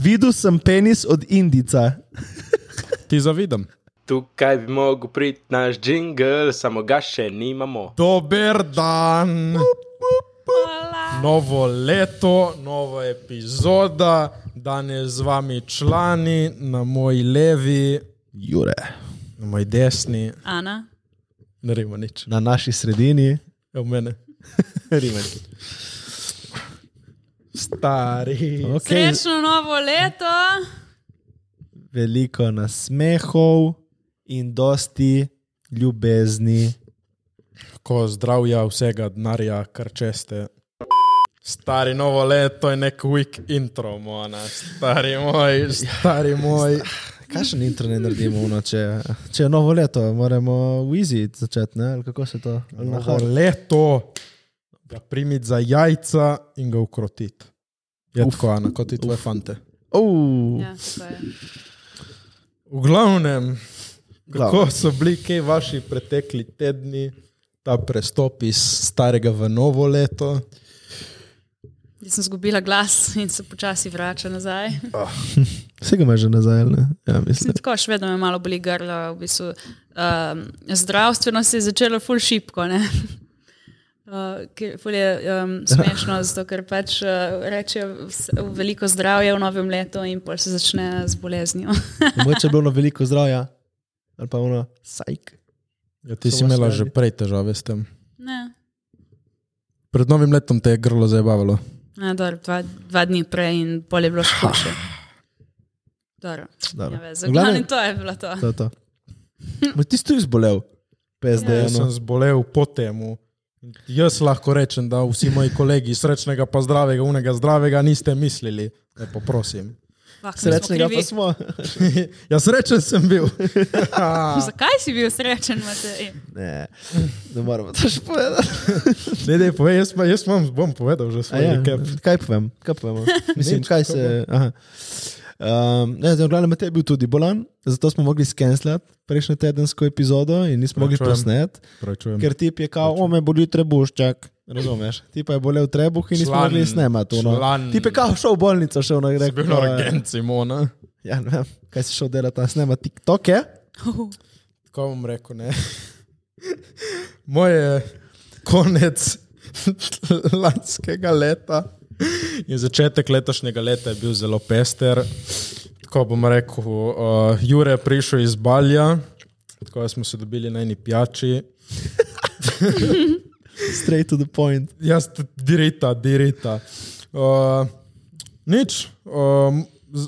Videl sem penis od Indica. Ti zavidam. Tukaj bi mogel priti naš jingle, samo ga še nimamo. Dober dan. Novo leto, nova epizoda, danes z vami člani, na moji levi, Jure. na moji desni, Ana. ne rima nič, Na naši sredini. v mene. Rimen. Stari. Okay. Srečno novo leto. Veliko nasmehov in dosti ljubezni. Ko zdravja, vsega denarja, kar česte. Stari novo leto je nek week intro, mona. Stari moj, stari moj. Kakšen intro ne naredimo, no, če, če je novo leto, moramo v easy začeti, ne? ali kako se to? Novo leto, ga primiti za jajca in ga ukrotiti. Je Uf. tako, Ana, kot ti tvoje fante. Uh, Ja. V glavnem, kako Glavnem. so bili kaj vaši pretekli tedni, ta prestop iz starega v novo leto? Jaz sem izgubila glas in se počasi vrača nazaj. Vse ga imaš že nazaj, ne? Ja, mislim. tako, še vedno me malo boli grlo. V bistvu, um, zdravstveno se je začelo ful šipko. Ne? Uh, ker ful je um, smešno, zato ker pač uh, rečejo veliko zdravja v novem letu in pol se začne z boleznijo. Mogoče je bilo ono veliko zdravja, ali pa ono sajk. Ja, ti si So vas imela že prej težave s tem. Ne, Pred novim letom te je grlo zabavalo. ne dobro, dva, dva dni prej in pol je bilo še hujše. Dobro. Dobro. Ja, V veze. glavnem- Glavnem, to je bilo to. To to. Ti si tudi zbolel, PSD. Ja. Jaz sem Ja, zbolel po temu. Jaz lahko rečem, da vsi moji kolegi srečnega pa zdravega, unega zdravega niste mislili. Lepo prosim. Smo Srečnega pa smo. ja, srečen sem bil. Zakaj si bil srečen, Matej? Ne, ne moramo to še povedati. Ne, ne, povej, jaz, pa, jaz vam bom povedal že A svoj Ja, recap. kaj povem? Kaj povemo? Mislim, Nič, kaj se. Aha. Um, ne, zdaj, v glavnem, Matej je bil tudi bolan, zato smo mogli skenslati prejšnjo tedensko epizodo in nismo mogli Plačujem. posnet, Pravičujem. ker tip je kao, o me boli trebuščak. Razumeš? Ti pa je bolel trebuh in nismo mogli snemati. Ti je kao šel v bolnico, šel na rekel. bil na urgenci, Mona. Ja, ne vem, kaj si šel delati, tam snema TikToke. Tako bom rekel, ne. Moje konec lanskega leta in začetek letošnjega leta je bil zelo pester. Tako bom rekel, uh, Jure je prišel iz Balja, tako da smo se dobili na eni pijači. Straight to the point. Jaz, t- dirita, dirita. Uh, nič. Um,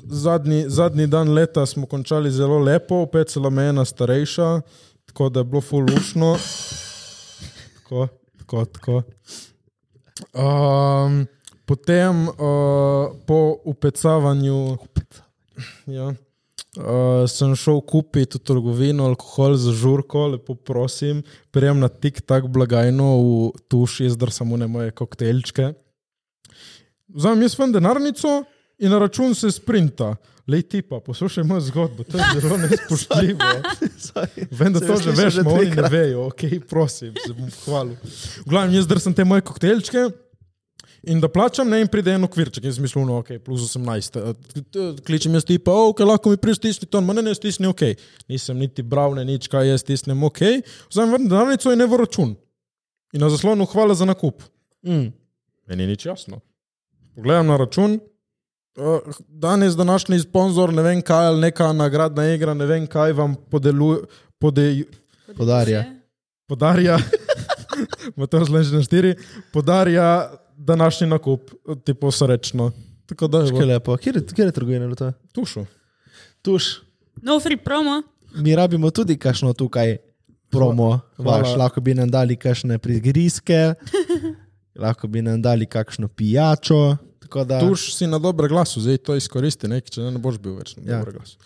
zadnji, zadnji dan leta smo končali zelo lepo, opecala me ena starejša, tako da je bilo fulušno. Tako, tako, tako. Um, potem uh, po upecavanju ja, uh, sem šel kupiti v trgovino alkohol za žurko, lepo prosim, prijem na tik-tak blagajno v tuši, zdaj samo ne moje koktejlčke. Vzamem jaz ven denarnico in na račun se sprinta. Lej tipa, poslušaj mojo zgodbo, to je zelo nespoštljivo. Vem, da Sem to že veš, ma oni ne vejo, ok, prosim, se bom hvalil. V glavnem, jaz drsem te moje koktejlčke in da plačam, ne in pride en okvirček, in smislu, no, ok, plus 18. Eh, Kličem jaz tipa, ok, lahko mi priješ stisni to, ma ne, ne stisni, ok. Nisem niti bral, ne nič, kaj jaz stisnem, ok. Vzamem vrn denarnico in ne v račun. In na zaslonu hvala za nakup. Mm. Meni ni nič jasno. Pogledam na račun, uh, danes današnji sponzor, ne vem kaj, ali neka nagradna igra, ne vem kaj vam podeluje, podej, Podarja. podarja, ima to zle že na štiri, podarja današnji nakup, tipo srečno. Tako da je lepo. Kjer je, kjer je trgovina bilo to? tušo. Tuš. No free promo. Mi rabimo tudi kakšno tukaj promo. Hvala. Vaš, lahko bi nam dali kakšne prigrizke, lahko bi nam dali kakšno pijačo. tako Da, Tuš si na dobre glasu, zdaj to izkoristi, ne, če ne, ne boš bil več na Ja. dobre glasu.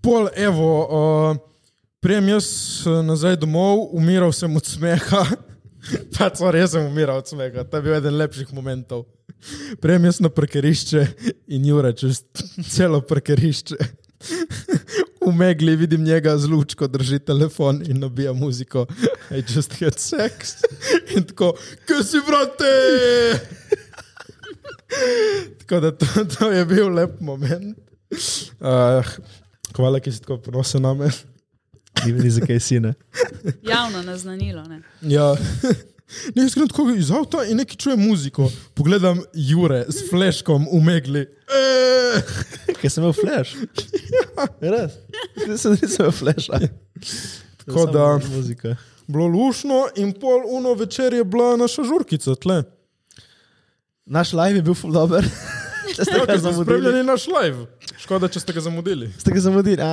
Pol, evo, uh, prijem jaz eh, nazaj domov, umiral sem od smeha. Pač res sem umiral od smeha, to je bil eden lepših momentov. Prijem jaz na parkirišče in Jure čez celo parkirišče. V megli vidim njega z lučko, drži telefon in nabija muziko. I just had sex. In tako, kaj si vrate? Tako da to, to je bil lep moment. Uh, hvala, ki si tako ponosen na me. Ni mi za kaj sine. Javno naznanilo. Ne? Ja. Ne, iskreno tako iz avta in neki čuje muziko. Pogledam Jure s fleškom v megli. Eh, Kaj sem imel flash? Ja. Res? Nisem, nisem imel flasha. Tako da, Muzika. bilo lušno in pol uno večer je bila naša žurkica tle. Naš live je bil ful dober. Če ste Ja, ga ker ste zamudili. spremljali naš live. Škoda, če ste ga zamudili. Ste ga zamudili.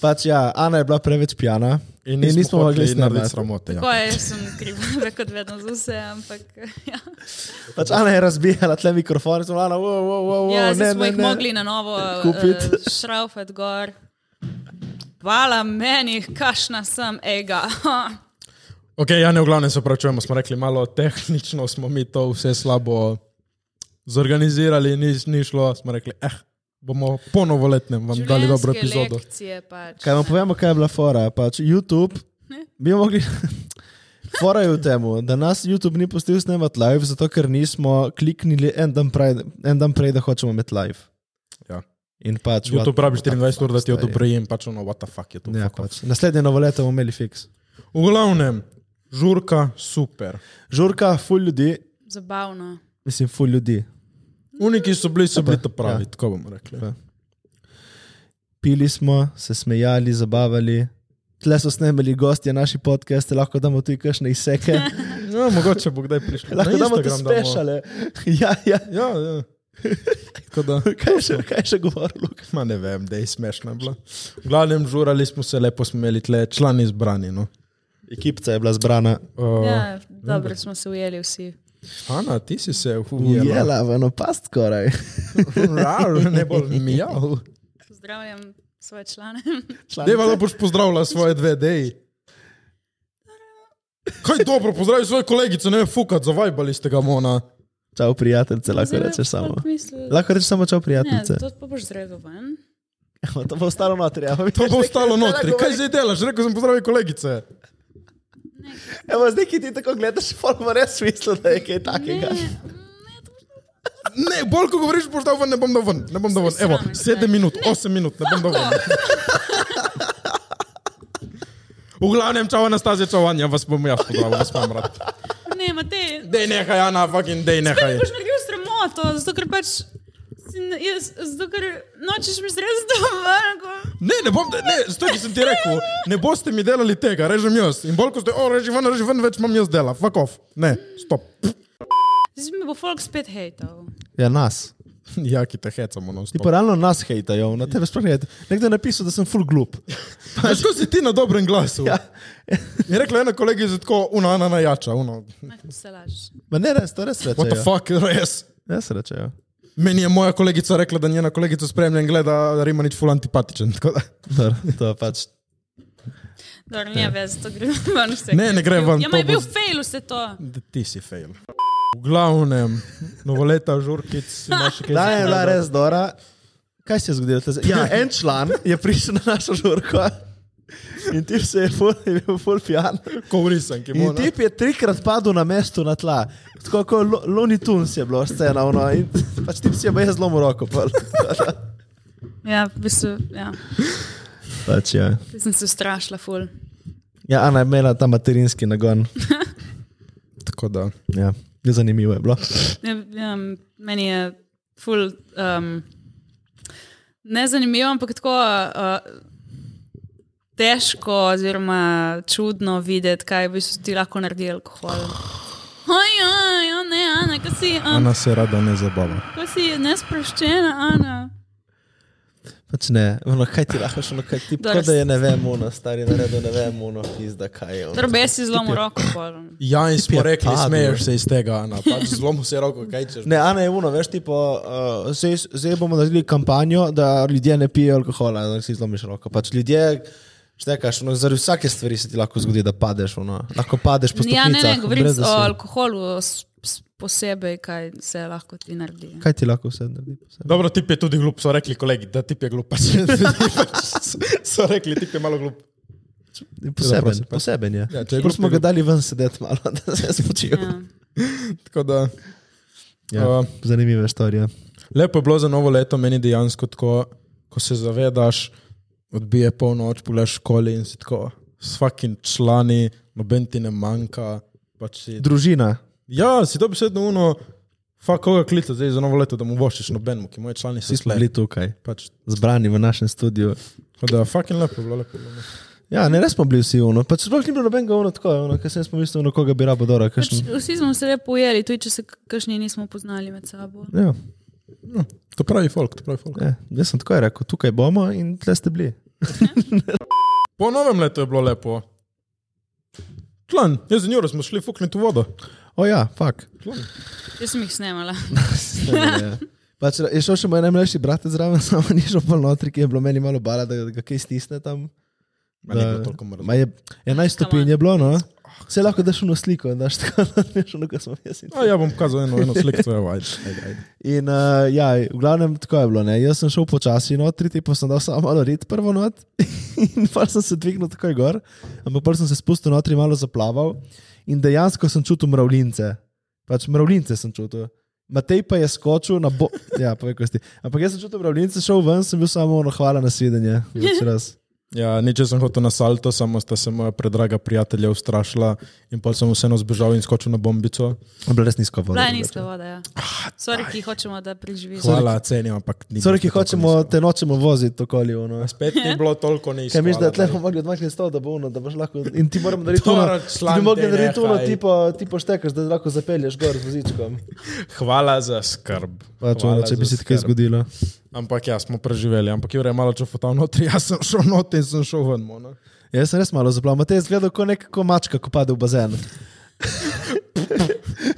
Pač ja, Ana je bila preveč pijana. In In nismo mogli narediti sramote. Tako Ja. je, jaz sem kriva, kot vedno za vse, ampak ja. Pač Ana je razbijala tle mikrofon in smo Ana, wow, wow, wow, ja ne, smo ne, jih ne. mogli na novo Kupiti. uh, šraufati gor. Hvala meni, kašna sem, ega. Ok, ja, ne v glavnem se pravčujemo, smo rekli malo tehnično, smo mi to vse slabo zorganizirali, ni, ni šlo, smo rekli, eh, bomo po novoletnem vam dali dobro epizodo. Lekcije, pač, Kaj vam povemo, kaj je bila fora? Pač YouTube, Ne. bi mogli. Fora je v tem, da nas YouTube ni pustil snemati live, zato ker nismo kliknili en dan prej, en dan prej da hočemo imeti live. Ja. In pač. YouTube the 24 ur, fuck, da ti stari. odobri in pač ono, what the fuck je to. Ja, pač. Naslednje novo leto bomo imeli fiks. V glavnem, žurka, super. Žurka, full ljudi, Zabavno. Mislim, full ljudi. Uniki so bili, so bili to pravi, Ja. tako bomo rekli. Ja. Pili smo, se smejali, zabavali. Tle so snemali gostje naši podcaste, lahko damo tudi kakšne izseke. Ja, mogoče bo kdaj prišlo. lahko Na damo tudi spešale. Ja, ja. Ja, ja. Kaj še, kaj še govoril? ma ne vem, da je smešno bilo. V glavnem, žurali smo se, lepo smo imeli tle člani izbrani. No. Ekipca je bila zbrana. Uh, Ja, dobro smo se ujeli vsi. Ana, ti si se ujela. Ujela v eno past skoraj. Rar, ne bo mijal. Pozdravljam svoje člane. Deva, da boš pozdravila svoje dve deji. Kaj dobro, pozdravi svoje kolegice, ne fukat, zavajbali ste ga mona. Čau, prijateljice, lahko Zdaj rečeš samo. Lahko rečeš samo čau, Ne, prijateljice. to pa boš zregal ven. To bo ostalo notri. Ja. To bo ostalo notri. Kaj zdaj delaš? Rekel sem pozdravi kolegice. Evo, zdaj, ki ti tako gledaš, ima res smisel, da je kaj takega. Ne, bolj ko govoriš, boš dal ven, ne bom dal ven. Ne bom dal ven. Evo, sedem ne. minut, osem minut, ne bom dal ven. V glavnem, čau Anastazija, čau Anja, vas bom jaz pozdravil, vas imam rad. Ne, Matej, Dej nehaj, Ana, fucking dej nehaj. boš naredil sramoto, zato ker pač. Jaz, zato ker nočeš mi zrezati doma. Ne, ne bom, ne, stoj, ki sem ti rekel, ne boste mi delali tega, režem jaz. In bolj ko ste, o, reži ven, reži ven, več imam jaz dela, fuck off. Ne, stop. Zdaj mi bo folk spet hejtal. Ja, nas. Ja, ki te hecamo, no, Ti stop. pa realno nas hejtajo, na tebe sploh ne. Nekdo je napisal, da sem full glup. Veš, ko si ti na dobrem glasu. Ja. Je rekla ena kolegica, tako, una, ana najjača, uno. Naj ti se lažeš. Ma ne, res, to res What the fuck, res. Res rečejo. Meni je moja kolegica rekla, da njena kolegica spremlja in gleda, da ima nič ful antipatičen. tako da- Dobro, to pač. Dobro, ne vez, to gre ven vse. Ne, ne gre ven, Ja, to ma je bil bo- fail vse to. Da Ti si fail. V glavnem, novoleta žurkic, še kaj Da je bila res dobra. Kaj se je zgodilo? Ja, en član je prišel na našo žurko in tip se je ful, je bil full pijan. Ko vrisan, ki In mora. tip je trikrat padel na mestu na tla. Tako kot Lo- Looney Tunes je bilo scena. Ono, in pač tip si je jaz zlomil roko. Ja, v bistvu, ja. pač, ja. Sem se strašila, ful. ja, Ana je imela ta materinski nagon. Tako da. Ja. Zanimivo je bilo. Ja, ja, meni je ful. Um, ne zanimivo, ampak tako uh, težko, oziroma čudno videti, kaj bi si ti lahko naredil alkohol. Oj, oj, oj, ne, Ana, kaj si, um, Ana se rada ne zabava. kaj si nesproščena, Ana. Pač ne, ono, kaj ti lahko še, ono, kaj ti tako da je ne vem, ono, stari naredil, ne vem, ono, pizda, kaj je. Trbe si zlomil roko. pol. Ja, in smo je rekli, padel. smeješ se iz tega, Ana. Pač zlomu se roko, kaj češ. Ne, Ana je uno, veš, tipo, uh, zdaj bomo naredili kampanjo, da ljudje ne pijejo alkohola, da si zlomiš roko. Pač ljudje, štekaš, ono, zaradi vsake stvari se ti lahko zgodi, da padeš, ono, lahko padeš po Ja, stopnicah. ne, ne, govorim brez o alkoholu posebej, kaj se lahko ti naredi. Kaj ti lahko vse naredi? posebej? Dobro, tip je tudi glup, so rekli kolegi, da tip je glup. Pač, pač so rekli, tip je malo glup. Poseben, prosim, pač. poseben je. Ja, glup, smo ga dali ven sedeti malo, da se je spočil. Ja. Da, Ja, Uh, zanimive storije. Lepo je bilo za novo leto, meni dejansko tako, ko se zavedaš, odbije polnoč, pogledaš školi in si tako, s vsakim člani, noben ti ne manjka. Pač si, Družina. ja, si to besedno uno, fa koga klica zdaj za novo leto, da mu vošiš nobenemu, ki moji člani so bili tukaj, Pač, zbrani v našem studiu. da, fucking lepo bilo, lepo bilo. no. Ja, ne, res smo bili vsi uno. Pač sploh ni bilo nobenega uno tako, uno, ker sem pomislil, uno, koga bi rabo dobro. Pač, vsi smo se lepo ujeli, tudi če se kakšni nismo poznali med sabo. Ja, No, to pravi folk, to pravi folk. ja, jaz sem tako rekel, tukaj bomo in tle ste bili. Po novem letu je bilo lepo. Član, jaz in Juro smo šli fukniti v vodo. O ja, fak. Jaz sem jih snemala. Pač, je šel še moj najmlajši brat zraven, samo ni šel pol notri, ki je bilo meni malo bala, da ga kaj stisne tam. Mrzlo. Ma je 11 stopinj je bilo, no. Vse lahko daš v sliko, daš tako, da veš, ono, ko smo jaz A, ja bom pokazal eno, eno sliko, ajde, ajde, ajde. In uh, ja, v glavnem tako je bilo. Ne? Jaz sem šel počasi notri, pa sem dal samo malo rit prvo not in pa sem se dvignil takoj gor, ampak pa sem se spustil notri, malo zaplaval in dejansko sem čutil mravljince. Pač mravljince sem čutil. Matej pa je skočil na bo. Ja, povej, ko si. Ampak jaz sem čutil mravljince, šel ven, sem bil samo ono hvala na svidenje. Več raz. Ja, nič sem hotel na salto, samo sta se moja predraga prijatelja ustrašila in pa sem vseeno zbežal in skočil na bombico. Bilo res nizko vodo. Bila je nizka voda, ja. Sorry, ki hočemo, da preživiš. Hvala, cenim, ampak ni. Sorry, ki hočemo, te nočemo voziti okoli. Ono. Spet ni bilo toliko nizko. Kaj misliš, da hvala, tle daj. bomo mogli odmakniti stol, da bo ono, da boš lahko. In ti moramo narediti ono, član, ti bi mogli daj, narediti ono, nehaj. tipo, tipo štekaš, da lahko zapelješ gor z vozičkom. Hvala za skrb. Pač Hvala ono, če bi se ti kaj skrb. zgodilo. Ampak ja, smo preživeli. Ampak Jure je malo čofotal notri, jaz sem šel notri in sem šel ven. mo, no. Jaz sem res malo zaplaval. Matej je izgledal kot neka ko mačka, ko pade v bazen.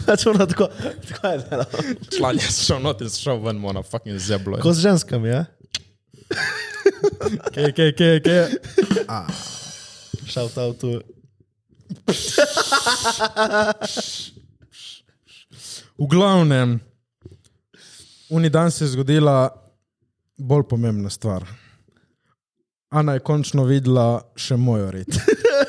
Pač ono tako, tako je delo. Član, jaz sem šel notri in šel ven, mona, fucking zeblo. je. Ko z ženskami, ja? Kje, kje, kje, kje? Shout out tu. V glavnem, uni dan se je zgodila bolj pomembna stvar. Ana je končno videla še moj rit.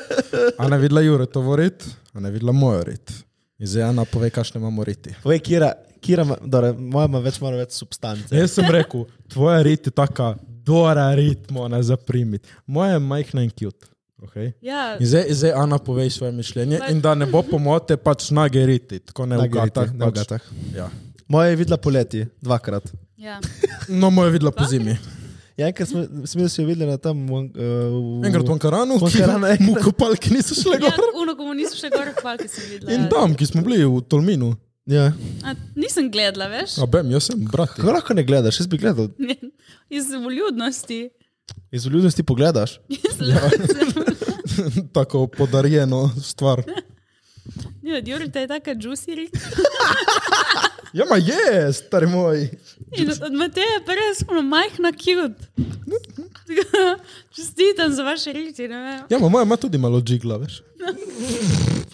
Ana je videla Juretovo rit, Ana je videla moj rit. In zdaj Ana pove, kakšne imamo riti. Povej, Kira, Kira ima, dobro, moja ima več, malo več substance. Jaz sem rekel, tvoja rit je taka, dora rit, mora zaprimiti. Moja je majhna in cute. Okay? Ja, In zdaj, zdaj Ana pove svoje mišljenje in da ne bo pomote, pač nage riti, tako ne v gatah. pač-. Ja. Moja je videla poleti, dvakrat. Ja. No, moja je videla po zimi. Ja, enkrat smo, smo jo videli na tam. Uh, v, Enkrat v Ankaranu, V ki Ankaranu, mu kopalke niso ja gor. uno, ko mu niso še gore hvalke, sem videla. In ja. tam, ki smo bili v Tolminu. Ja. A, nisem gledala, veš? A bem, jaz sem brat. Kako lahko ne gledaš? Jaz bi gledal. Iz vljudnosti. Iz vljudnosti pogledaš. Tako podarjeno stvar. Ja, Jurita je taka juicy. Ja, ma je, stari moj. In od Mateja pa res ono majhna cute. Čestitam za vaše riti, ne vem. Ja, ma moja ima tudi malo džigla, veš.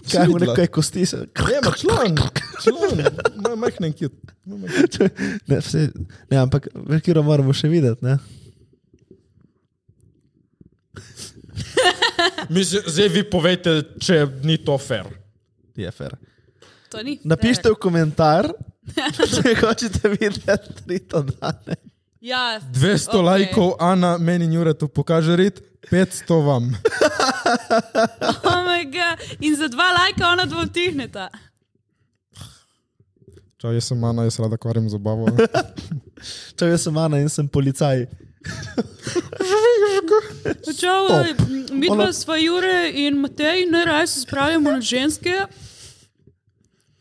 Kaj mu nekaj kosti se. Ne, ma član, član, moja majhna cute. Moja majhna- Ne, vse, ne ampak Kiro moramo še videti. Ne? Mislim, zdaj vi povejte, če ni to fair. Je. To ni. Napišite v komentar, če hočete videti trito dane. Ja, 200 okej. okay. lajkov, Ana, meni in Juretu pokaže rit, 500 vam. Oh. In za dva lajka ona dva vtihneta. Čau, jaz sem Ana, jaz rada kvarim zabavo. Če jaz sem Ana in sem policaj. Čau, mi dva sva Jure in Matej, ne raje se spravljamo na ženske.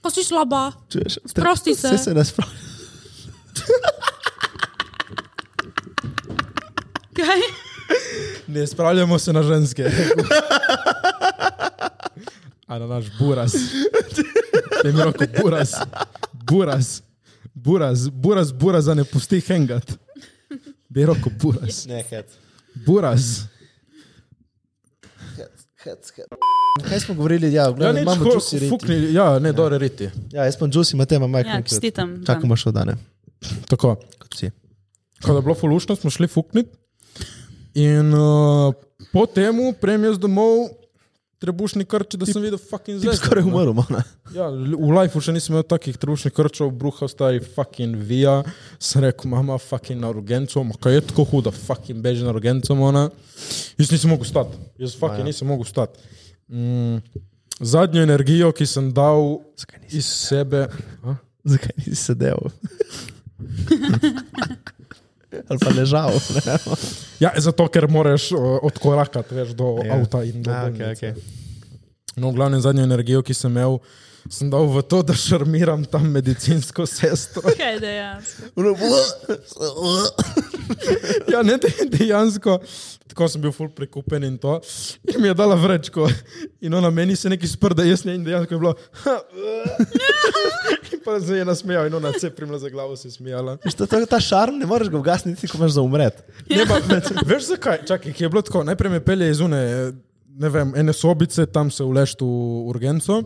Pa si slaba. Čuješ? Sprosti se. Vse se ne spravi. Kaj? Ne spravljamo se na ženske. A na naš buras. Ne mi roko buras. Buras. Buras, buras, buras, da ne pusti hengat. Bi roko buras. Ne, het. Buras. Kaj smo govorili? Ja, Ja, gledaj, nič, imamo juicy riti. fukni, ja, ne, dobre riti. Ja, jaz sem Juicy, Matej ima Ja, majhen. čestitam. Čakamo še v dane. Tako. Kot si. Ko je bilo fulušno, smo šli fukniti. In uh, po temu, prejem jaz domov, trebušni krči, da sem videl fucking zvezde. skoraj umrl, mana. Ja, v lifeu še nisem imel takih trebušnih krčev, bruha stari fucking vija. Sem rekel, mama, fucking na urgenco, ma kaj je tako huda, fucking beži na urgenco, ona. Jaz nisem mogel stati, jaz fucking ja. nisem mogel stati. Mm, zadnjo energijo, ki sem dal iz sebe. A? Zakaj nisi sedel? Ali pa ležal. Ne? Ja, zato ker moraš odkorakati veš, do Ja. avta in do A, okej, bolnice. okej. No, v glavnem zadnjo energijo, ki sem imel, sem dal v to, da šarmiram tam medicinsko sestro. Kaj dejansko? Ja, ne, de- dejansko, tako sem bil ful prekupen in to. In mi je dala vrečko. In ona meni se nekaj sprda, jaz ne, in dejansko je bilo. In pa se je nasmejal in ona se primla za glavo se je smejala. Veš, to- je Ta šarm ne moreš ga ugasniti, ko imaš za umret. Ne, pa, veš zakaj? Čakaj, je bilo tako, najprej me pelje iz une, ne vem, ene sobice, tam se uleš v urgenco.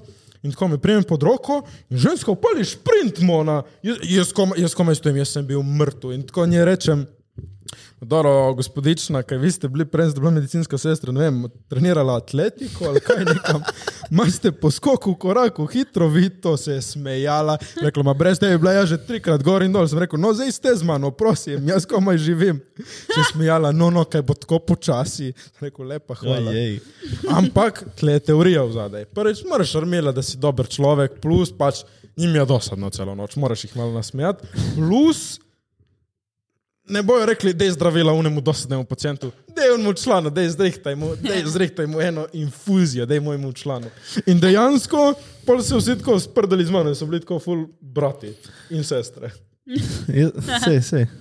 In tako me prijem pod roko in ženska upali šprint mona. Jaz, jaz, komaj, jaz komaj stojim, jaz sem bil mrtev. In tako nje rečem, Dobro, gospodična, kaj vi ste bili prej, ste bila medicinska sestra, ne vem, trenirala atletiko ali kaj nekam. Maste po skoku, koraku, hitro, vi to se je smejala. Rekla, ma brez tebe je bila ja že trikrat gor in dol. Sem rekel, no zdaj ste z mano, prosim, jaz komaj živim. Se je smejala, no, no, kaj bo tako počasi. Sem Rekel, lepa, hvala. Ojej. Ampak tle je teorija v zadaj. Prvič, moraš armela, da si dober človek, plus pač njim je dosadno celo noč, moraš jih malo nasmejati. Plus, ne bojo rekli, da je zdravila unemu dosadnemu pacijentu, da je unemu članu, da je zrihtaj mu, daj zrihtaj mu eno infuzijo, da je mojemu članu. In dejansko, pol so vsi tako sprdali z mano, in so bili tako full brati in sestre. Sej, sej.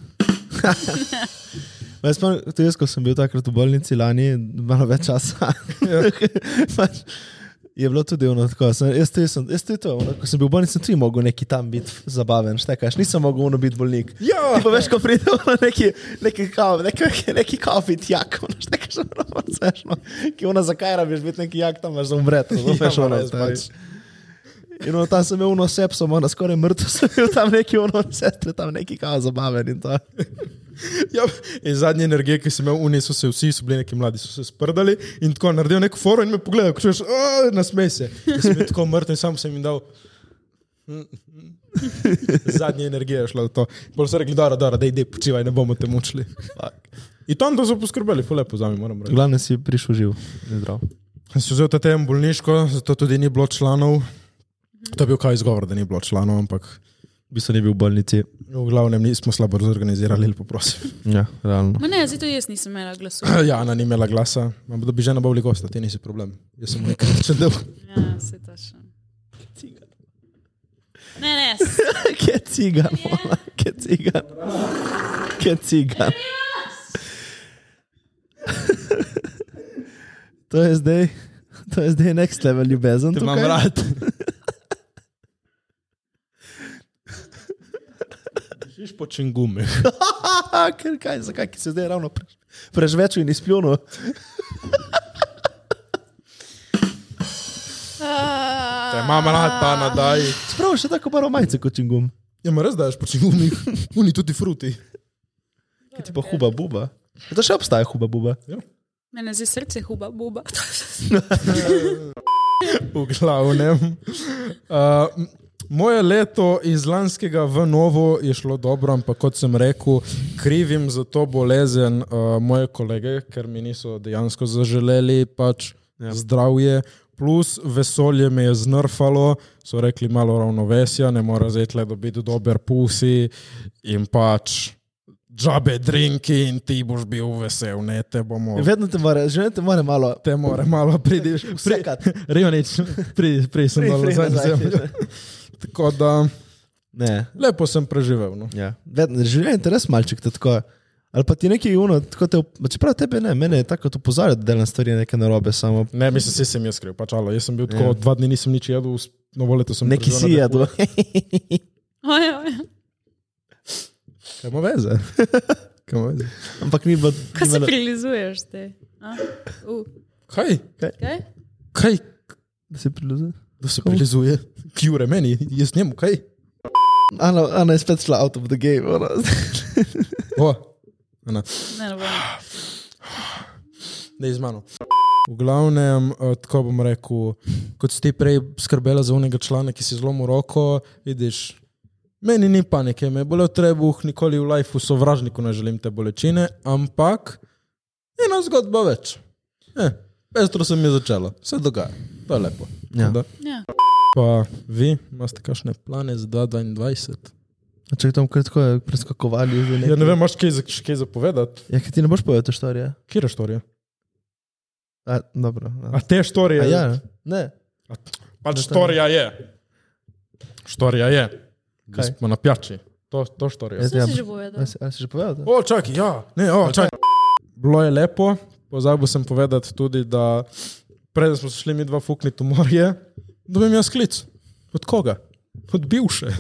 Pa Jaz spomnim, tudi jaz, ko sem bil takrat v bolnici lani, malo več časa. pač, je bilo tudi ono tako. Sem, jaz tudi sem, jaz tudi to, ono, ko sem bil v bolnici, sem tudi mogel neki tam biti zabaven, štekaš, nisem mogel ono biti bolnik. Ja. Pa veš, ko pride ono neki, neki kao, neki, neki kao biti jak, ono štekaš, ono smešno. Ki ono, zakaj rabiš biti neki jak, tam imaš za umret, ono, veš, ono, res, pač. In ono, tam sem imel uno sepso, ono, skoraj mrtev sem bil tam neki, ono, sestre, tam neki kao zabaven in to. Ja, in zadnje energije, ki sem imel, oni so se vsi, so bili neki mladi, so se sprdali in tako naredil neko foro in me pogledal, ko čuješ, nasmej se. Jaz sem bil tako mrtev in sam sem jim dal. Zadnja energija je šla v to. Bolj so rekli, da je, da je, počivaj, ne bomo te mučili. In tam to so poskrbeli, fulepo za me, moram reči. Glavno si prišel živ zdrav. Sem si vzel ta tem bolniško, zato tudi ni bilo članov. To je bil kaj izgovor, da ni bilo članov, ampak V bistvu ni bil v bolnici. v glavnem nismo slabo zorganizirali, lepo prosim. Ja, realno. Ma ne, zato jaz nisem imela glasu. Ja, Ana ni imela glasa, ampak da bi žena bavili gosta, ti nisi problem. Jaz sem nekaj če del. Ja, se točno. Ne, ne, Kje je cigan, mola, kje je cigan. Kje je cigan. To je zdaj, to je zdaj next level ljubezen. Imam rad. Žiš po. Haha, ker kaj, zakaj se zdaj ravno pre, prežvečil in izpljunil. Te imam rad, ta nadaj. Sprav še tako baro majce kot čingum. Ja, ma res daš po čingumih. Uni tudi fruti. Ki ti pa huba buba. To še obstaja huba buba. mene zdaj srce huba, buba. V glavnem. Uh, moje leto iz lanskega v novo je šlo dobro, ampak kot sem rekel, krivim za to bolezen uh, moje kolege, ker mi niso dejansko zaželeli pač ja. zdravje. Plus vesolje me je znrfalo, so rekli malo ravnovesja, ne mora zdaj tle dobiti dober pusi in pač džabe drinki in ti boš bil vesel, ne te bomo. Vedno te more, že te more malo. Te more malo pridiš. Vsekat. Rejonič, pri, pri sem Pri- dol pri za nazaj, zemljo. Tako da Ne, lepo sem preživel. No. ja. Življenje je res malček, te tako. Ali pa ti neki uno, tako te, čeprav tebe ne, mene je tako opozarjati, da delam stvari neke narobe, samo Ne, mislim, vse sem jaz skril, pač alo. Jaz sem bil tako, Ja. dva dni nisem nič jedel, novo leto sem neki si na jedu. Oj, oj. Kaj ima veze? Kaj ima veze? Ampak ni bilo. Kaj ni se bilo- prilizuješ te? A? Uh, Kaj? kaj? Kaj? Da se prilizuje. Da se prilizuje? Kjure meni, jaz njemu, kaj? Ana, Ana je spet šla out of the game. Ona. O, Ana, Ne, ne bom. ne iz mano. V glavnem, uh, tako bom rekel, kot si ti prej skrbela za unega člana, ki si zlomil roko, vidiš, meni ni panike, me je bolel trebuh, nikoli v lifeu sovražniku ne želim te bolečine, ampak ena zgodba več. Eh, pestro se mi je začelo, vse dogaja, to je lepo. Ja. Da. Ja. Pa vi, imate kakšne plane za 2022? Če tam kratko je preskakovali, že nekaj. Ja, ne vem, imaš kaj, kaj zapovedati? Ja, ti ne boš povedal te štorije? Kje je štorija? A, dobro. A te štorije? A, ja, ne. Pač štorija je. Štorija je. Da Kaj? smo na pijači. To, to štorija. Jaz- Vse si že povedal. A si, a že povedal? O, čakaj, ja. Ne, o, čakaj. Bilo je lepo, pozabil sem povedati tudi, da preden smo šli mi dva fukniti v morje, dobim jaz klic. Od koga? Od bivše.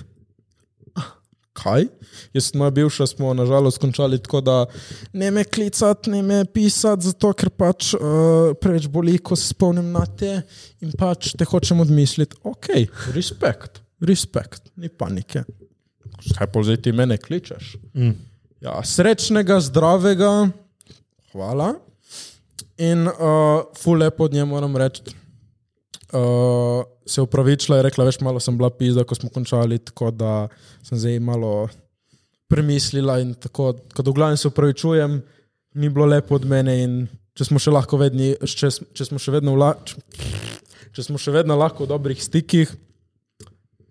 Kaj? Jaz in moja bivša smo nažalost končali tako, da ne me klicati, ne me pisati, zato ker pač uh, preveč boli, ko se spomnim na te in pač te hočem odmisliti. Ok, respekt, respekt, ni panike. Kaj pa zdaj ti mene kličeš? Mm. Ja, srečnega, zdravega, hvala. In uh, ful lepo od nje moram reči. Uh, se upravičila je rekla, veš, malo sem bila pizda, ko smo končali, tako da sem zdaj malo premislila in tako, kot v glavnem se upravičujem, ni bilo lepo od mene in če smo še lahko vedni, če, če smo še vedno vla, če, če smo še vedno lahko v dobrih stikih,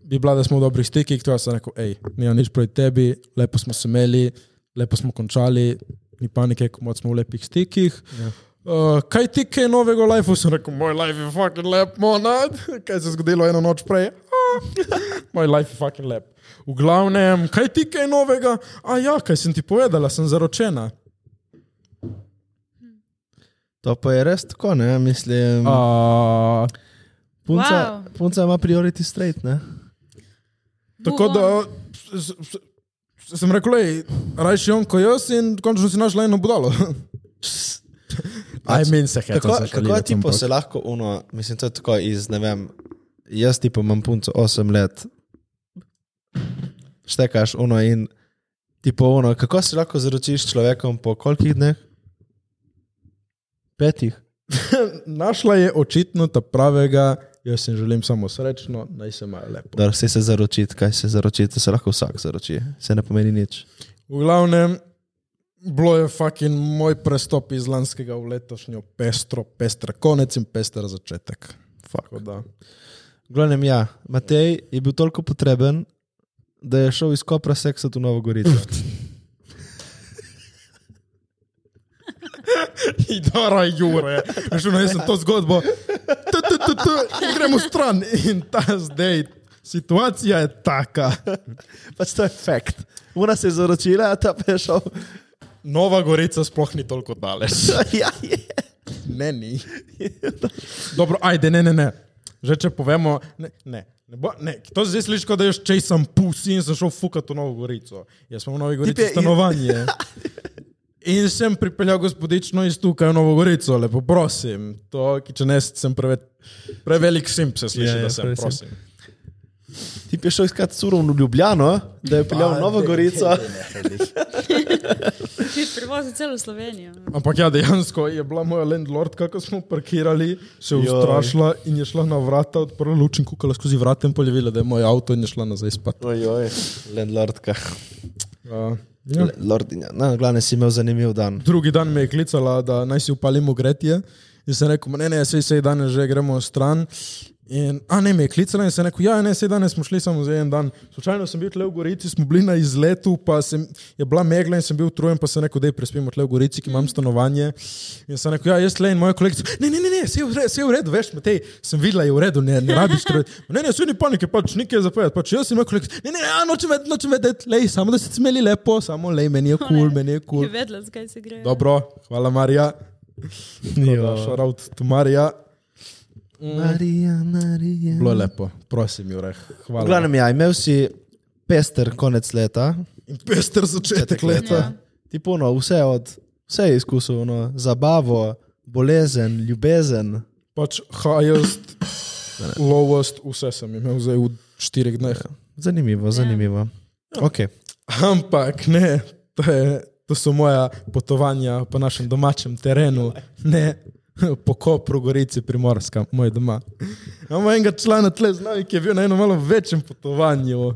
bi bila, da smo v dobrih stikih, to jaz sem rekel, hej, nima nič proti tebi, lepo smo se imeli, lepo smo končali, ni panike, ko smo v lepih stikih. Ja. Uh, kaj ti kaj novega v lifeu? Sem rekel, moj life je fucking lep, monad. Kaj se je zgodilo eno noč prej? Moj life je fucking lep. V glavnem, kaj ti kaj novega? A ja, kaj sem ti povedala, sem zaročena. To pa je res tako, ne? Mislim, Uh, punca, Wow. punca ima priority straight, ne? tako da s- s- sem rekel, rajši on kot jaz in končno si našla eno budalo. Aj, meni se heca. Kako, kako ti pa se lahko uno, mislim, to je tako iz, ne vem, jaz ti pa imam punco 8 let, štekaš uno in ti pa uno, kako se lahko zaročiš s človekom po kolikih dneh? Petih. Našla je očitno ta pravega, jaz si želim samo srečno, naj se imajo lepo. Da se se zaročiti, kaj se zaročiti, se lahko vsak zaroči, se ne pomeni nič. V glavnem, bilo je fucking moj prestop iz lanskega v letošnjo pestro, pester konec in pester začetek. Glavnem, ja, Matej je bil toliko potreben, da je šel iz Kopra seksati v Novo Gorico. Idara Jure, že jaz sem to zgodbo, tu, tu, tu, tu, gremo stran. In ta zdaj, situacija je taka. pač to je fakt. Una se je zaročila, ta pa je šel. Nova Gorica sploh ni toliko daleč. ja, je. Ne, ni. Dobro, ajde, ne, ne, ne. Že če povemo, ne, ne. Ne bo, ne, to zdaj slišiš, kot da jaz če sem pusi in sem šel fukat v Novo Gorico. Jaz sem v Novi Gorici je- stanovanje. In sem pripeljal gospodično iz tukaj v Novo Gorico, lepo prosim. To, če ne, sem preve, prevelik simp, se sliši, Ja, ja, da sem, preveč simp. Ti je šel iskat surovno v Ljubljano, da je peljal v Novo Gorico. Ti prevozi celo Slovenijo. Ampak ja, dejansko je bila moja landlordka, ko smo parkirali, se ustrašila in je šla na vrata, odprla luč in kukala skozi vrata in poljevila, da je moj avto in je šla nazaj spat. Ojoj, landlordka. Uh, ja. Lordinja. Na, glavne si imel zanimiv dan. Drugi dan me je klicala, da naj si upalimo gretje. In sem rekel, ne, ne, sej, sej danes že gremo stran. In, a ne, me je klicala in sem rekel, ja, ne, sej danes smo šli samo za en dan. Slučajno sem bil tle v Gorici, smo bili na izletu, pa sem, je bila megla in sem bil utrujen, pa sem rekel, da je prespimo tle v Gorici, ki imam stanovanje. In sem rekel, ja, jaz tle in moja kolegica, ne, ne, ne, ne, sej je v redu, je veš, Matej, sem videla, je v redu, ne, ne rabiš trud. Ne, ne, sej ni panike, pač nekaj je zapovedati, pač jaz in moja kolegica, ne, ne, ne, a, nočem vedeti, nočem vedeti, lej, samo da ste se imeli lepo, samo lej, meni je kul, cool, meni je kul. Je vedela, zakaj se gre. Dobro, hvala Marija. Šarovt tu Marija. Marija, Marija. Bilo je lepo, prosim, Jurek. V Hvala. glavnem, ja, imel si pester konec leta. In pester začetek leta. Ja. Ti puno, vse od, vse je izkusil, no, zabavo, bolezen, ljubezen. Pač highest, lowest, vse sem imel zdaj v štirih dneh. Zanimivo, zanimivo. Okay. Ampak ne, to, je, to so moja potovanja po našem domačem terenu. Ne, po Kopru, Gorici, Primorska, moj doma. Imamo enega člana tle z nami, ki je bil na enem malo večjem potovanju.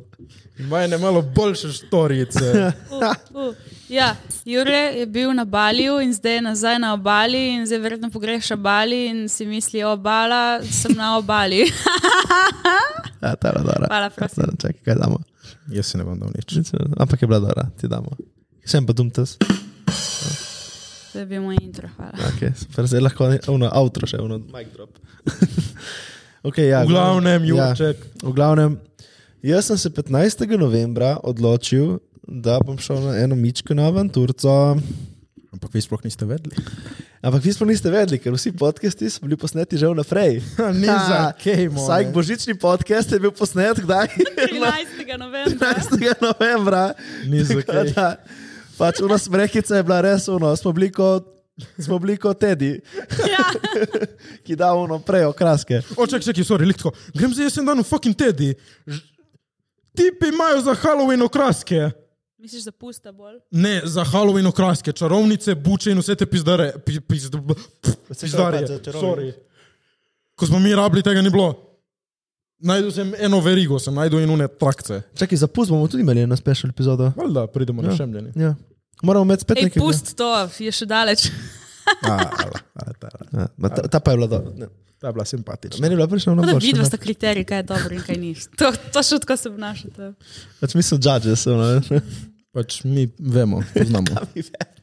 Ima ene malo boljše štorice. Uh, uh. Ja, Jure je bil na Baliju in zdaj je nazaj na obali in zdaj verjetno pogreša Bali in si misli, obala, sem na obali. Ja, ta je bila dobra. Hvala, prosim. Čakaj, kaj damo. Jaz si ne bom dal nič. Ampak je bila dobra, ti damo. Sem pa dumtes. To je bil moj intro, hvala. Okay, super, zdaj lahko ne- ono outro še, ono mic drop. okay, ja, V glavnem, ja, Jurček. v glavnem, jaz sem se 15. novembra odločil, da bom šel na eno mičko na avanturco. Ampak vi sploh niste vedeli. Ampak vi smo niste vedeli, ker vsi podcasti so bili posneti že vnaprej. Ni za kaj, more. Vsak božični podcast je bil posnet kdaj? 13. novembra. 15. novembra. Ni za kaj. Pač ura smrekica je bila res uno, smo bili kot, smo bili kot Teddy, Ja. ki da uno prej okraske. O, čak, čak, sorry, lihtko. Grem za jesen dan v fucking Teddy. Ž- Tipi imajo za Halloween okraske. Misliš, da pusta bolj? Ne, za Halloween okraske, čarovnice, buče in vse te pizdare. Pi, pizd, pizdare. Sorry. Ko smo mi rabili, tega ni bilo. Najdu sem eno verigo, sem najdu in une trakce. Čakaj, za pust bomo tudi imeli eno special epizodo. Valjda, pridemo na Ja. šemljeni. Ja. Moramo imeti spet nekaj. pust to, je še daleč. A, ala, ta, ala. Ja, ma ta, ta pa je bila dobra. Ne. Ta je bila simpatična. Meni je bila prišla na boljše. vidva ne. sta kriterij, kaj je dobro in kaj ni. To, to še tako se obnašate. Pač mi smo judges. Ono. Pač mi vemo, poznamo.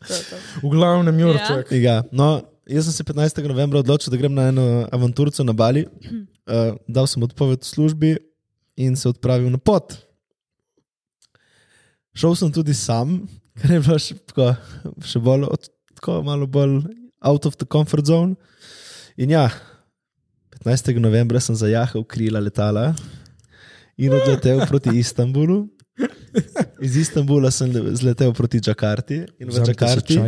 To, to. V glavnem, Jurček. Ja. No, jaz sem se 15. novembra odločil, da grem na eno avanturco na Bali. Uh, dal sem odpoved v službi in se odpravil na pot. Šel sem tudi sam, ker je bilo še, tako, še bolj, od, tako malo bolj out of the comfort zone. In ja, 15. novembra sem zajahal krila letala in odletel proti Istanbulu. Iz Istanbula sem le- zletel proti Džakarti in v Džakarti,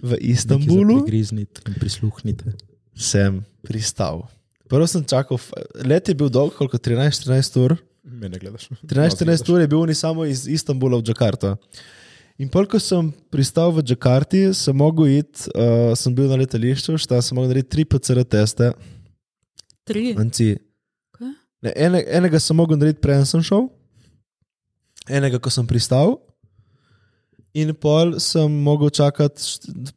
v Istanbulu, Griznite in prisluhnite. sem pristal. Prvo sem čakal, let je bil dolg, koliko 13-14 ur. Mene gledaš. 13-14 ur je bil ni samo iz Istanbula v Džakarto. In pol, ko sem pristal v Džakarti, sem mogel iti, uh, sem bil na letališču, šta sem mogel narediti tri PCR teste. Tri. Anci. Kaj? Ne, ene, enega sem mogel narediti, preden sem šel, enega, ko sem pristal, in pol sem mogel čakati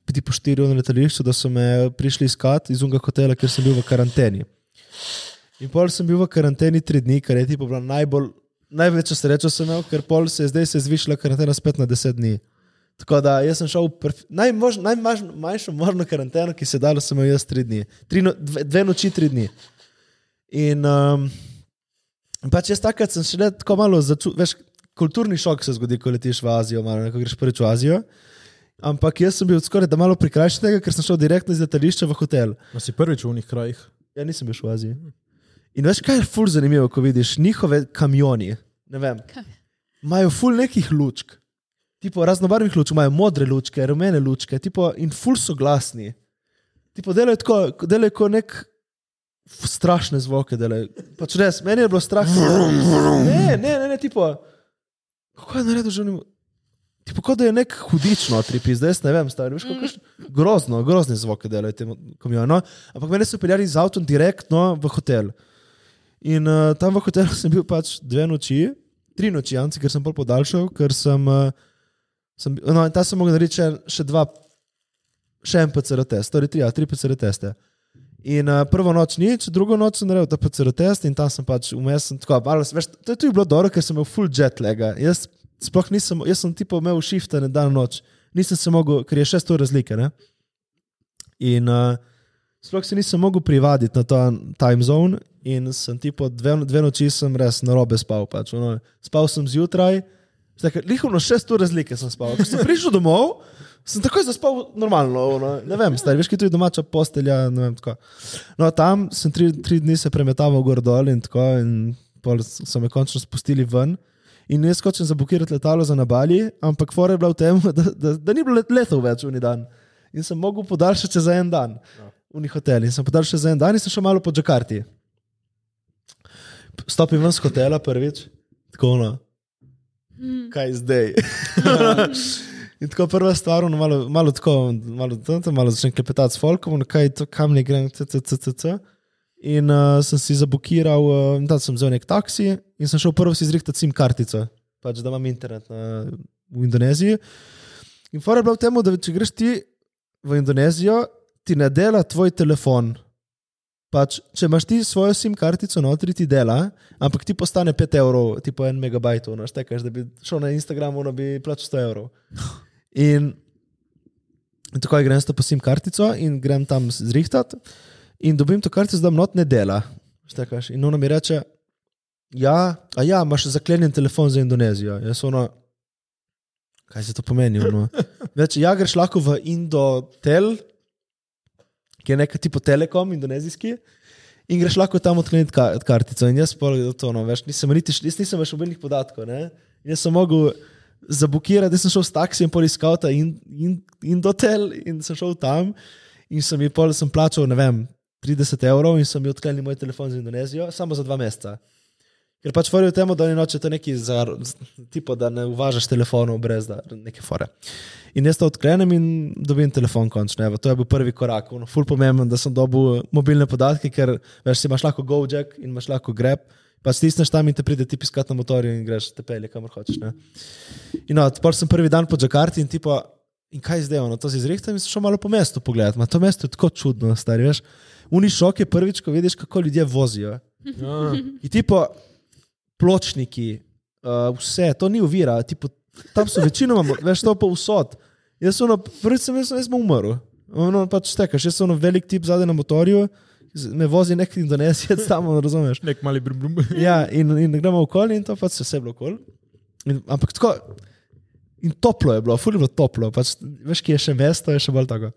biti po štiri ure na letališču, da so me prišli iskat iz unga hotela, ker sem bil v karanteni. In pol sem bil v karanteni tri dni, kar je tipo bila najbolj, največja sreča sem imel, ker pol se je zdaj se je zvišala karantena spet na deset dni. Tako da jaz sem šel v najmanjšo možno karanteno, ki se je dalo, sem imel jaz tri dni. Tri no, dve, dve noči, tri dni. In um, pač jaz takrat sem šele tako malo začutil, veš, kulturni šok se zgodi, ko letiš v Azijo, malo, ne, ko greš prvič v Azijo. Ampak jaz sem bil skoraj da malo prikrajšan tega, ker sem šel direktno iz letališča v hotel. A si prvič v unih krajih? Ja, nisem bil v Aziji. In veš, kaj je ful zanimivo, ko vidiš njihove kamioni, ne vem, imajo ful nekih lučk. Tipo raznobarvnih lučk, imajo modre lučke, rumene lučke, tipo, in ful so glasni. Tipo, delajo tako, delajo kot nek strašne zvoke. Delajo. Pač res, meni je bilo strašno. Ne, ne, ne, ne, tipo, kako je naredil že njemu? Tipo, kot da je nek hudič notri, zdaj ne vem, stari, veš, kako grozno, grozne zvoke delajo tem kamioni. No? Ampak mene so peljali z avtom direktno v hotel. In uh, tam v hotelu sem bil pač dve noči, tri noči, Janci, ker sem bolj podaljšal, ker sem, uh, sem no, tam sem mogel narediti še, dva, še en PCR test, torej tri, ja, tri PCR teste. In uh, prvo noč nič, drugo noč sem naredil ta PCR test in tam sem pač vmes, sem tako, malo, veš, to je tudi bilo dobro, ker sem imel full jet lega. Jaz sploh nisem, jaz sem tipo imel shifte na dan noč, nisem se mogel, ker je šest ur razlike, ne? In uh, sploh se nisem mogel privaditi na ta time zone, in sem tipo dve, dve noči sem res na robe spal. Pač, ono, spal sem zjutraj, lihovno šest ur razlike sem spal. Ko sem prišel domov, sem takoj zaspal normalno. Ono, ne vem, stari, veš, ki tu je domača postelja. ne Vem, tako. no, tam sem tri, tri dni se premetaval gor dol in tako, in pol so me končno spustili ven. In jaz hočem zabukirati letalo za nabali, ampak fora je bila v tem, da, da, da ni bilo let- letov več v dan. In sem mogel podaljšati za en dan v njih hotel. In sem podaljšal za en dan in sem šel malo po Džakarti. Stopim ven z hotela prvič, tako ono. Kaj zdaj? In tako prva stvar, ono malo, malo tako, malo, tam, tam malo začnem klepetati s folkom, ono, kaj to, kam ne grem, ccc. In uh, sem si zabukiral, uh, da sem vzel nek taksi in sem šel prvo si zrihtati SIM kartico, pač da imam internet na, v Indoneziji. In fora je bilo v tem, da če greš ti v Indonezijo, ti ne dela tvoj telefon. Pač, če imaš ti svojo SIM kartico notri, ti dela, ampak ti postane 5 evrov, tipo 1 megabajt, no, štekaš, da bi šel na Instagram, ono bi plačal 100 evrov. In, tako je, grem s to po SIM kartico in grem tam zrihtati. In dobim to kartico, da not ne dela. Štekaš. In ona mi reče, ja, a ja, imaš zaklenjen telefon za Indonezijo. Jaz ono, kaj se to pomeni? Reče, ja, greš lahko v Indotel, ki je nekaj tipo Telekom, indonezijski. In greš lahko tam odkleniti ka kartico. In jaz pa to, no, veš, nisem, niti, jaz nisem več mobilnih podatkov. Ne? In jaz sem mogel zabukirati, da sem šel s taksijem pol iskal ta in, in, Indotel in sem šel tam. In sem jim pol, sem plačal, ne vem, 30 evrov in sem jim odklenil moj telefon za Indonezijo, samo za dva meseca. Ker pač tvorijo temu, da oni nočete neki za, tipo, da ne uvažaš telefonov brez da, neke fore. In jaz to odklenem in dobim telefon končno. Evo, to je bil prvi korak. Ful pomemben, da sem dobil mobilne podatke, ker veš, si imaš lahko GoJack in imaš lahko Grab. Pa stisneš tam in te pride ti piskat na motorju in greš te pelje, kamor hočeš. Ne? In no, pa sem prvi dan po Džakarti in tipo, in kaj zdaj, no, to si zrihtam in sem šel malo po mestu pogledati. Ma to mesto je tako čudno, stari, veš. Uni šok je prvič, ko vidiš, kako ljudje vozijo. Ja. In tipo, pločniki, uh, vse, to ni uvira, tipo, tam so večinoma, veš, to pa vsot. Jaz sem, ono, prvič sem, jaz, jaz sem umrl. Ono pač tekaš, jaz sem velik tip zadaj na motorju, me vozi nek indonezijec tam, razumeš. Nek mali brum. Ja, in, in gremo okoli in to pač se vse bilo okoli. In- Ampak tako, in toplo je bilo, fully bilo toplo, pač, veš, ki je še mesto, je še bolj tako.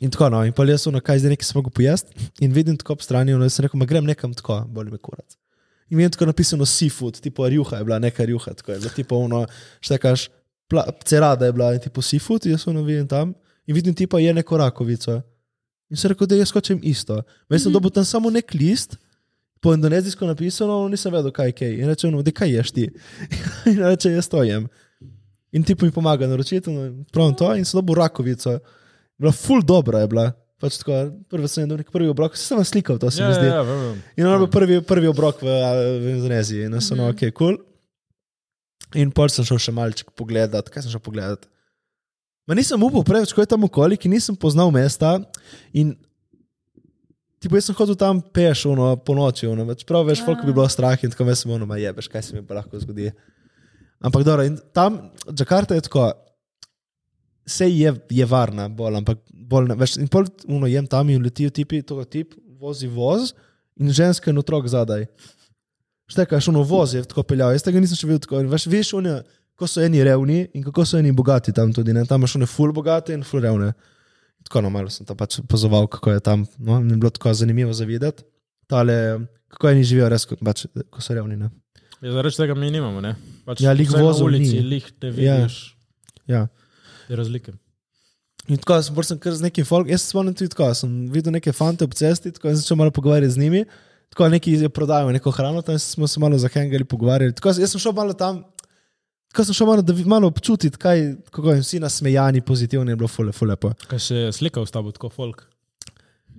In tako, no, in pa jaz sem, ono, kaj zdaj nekaj sem mogel pojesti in vidim tako ob strani, no, jaz sem rekel, ma grem nekam tako, boli me kurat. In vidim tako napisano seafood, tipo rjuha je bila, neka rjuha, tako je bilo, tipo ono, štekaš, pla- cerada je bila in tipo seafood, jaz ono vidim tam in vidim tipo je neko rakovico. In sem rekel, da jaz hočem isto. Veš, sem dobil tam samo nek list, po indonezijsko napisano, nisem vedel, kaj je kaj. In reče, no, da kaj ješ ti. in reče, jaz to jem. In ti mi pomaga naročiti, no, pravim to in sem dobil rakovico. Bila ful dobra je bila. Pač tako, prvi sem nek prvi obrok, se sem vam slikal, to se Ja, mi zdi. ja, ja, vem, vem. In on je bil prvi, prvi obrok v, v Indoneziji, in sem, mm -hmm. ok, kul. Cool. In pol sem šel še malček pogledat, kaj sem šel pogledat. Ma nisem upal preveč, ko je tam okoli, ki nisem poznal mesta. In tipo, jaz sem hodil tam peš, ono, po noči, ono, več prav veš, folk bi bilo strah in tako jaz sem ono, ma jebeš, kaj se mi pa lahko zgodi. Ampak dobro, in tam, Džakarta je tako, vse je, je varna, bolj, ampak bolj ne, veš, in pol uno jem tam in letijo tipi, to tip, vozi voz in ženska in otrok zadaj. Štekaš, ono voz je tako peljal, jaz tega nisem še videl tako. Veš, veš, one, kako so eni revni in kako so eni bogati tam tudi, ne? tam imaš one ful bogate in ful revne. Tako no, malo sem tam pač opazoval, kako je tam, no, je bilo tako zanimivo za videti. Tale, kako eni živijo res, kot pač, ko so revni. Ne? Ja, zaradi tega mi nimamo, ne? Pač Ja, lih na vozov ulici, ni. lih ne Ja. vidiš Ja. te razlike. In tako sem, sem kar z nekim folk, jaz se spomnim tudi tako, sem videl neke fante ob cesti, tako sem začel malo pogovarjati z njimi. Tako neki je prodajajo neko hrano, tam smo se malo zahengali, pogovarjali. Tako, jaz sem šel malo tam, tako sem šel malo, da bi malo občutiti, kaj, kako jim vsi nasmejani, pozitivni, je bilo fule, fule. Kaj se je slikal s tabo, tako folk.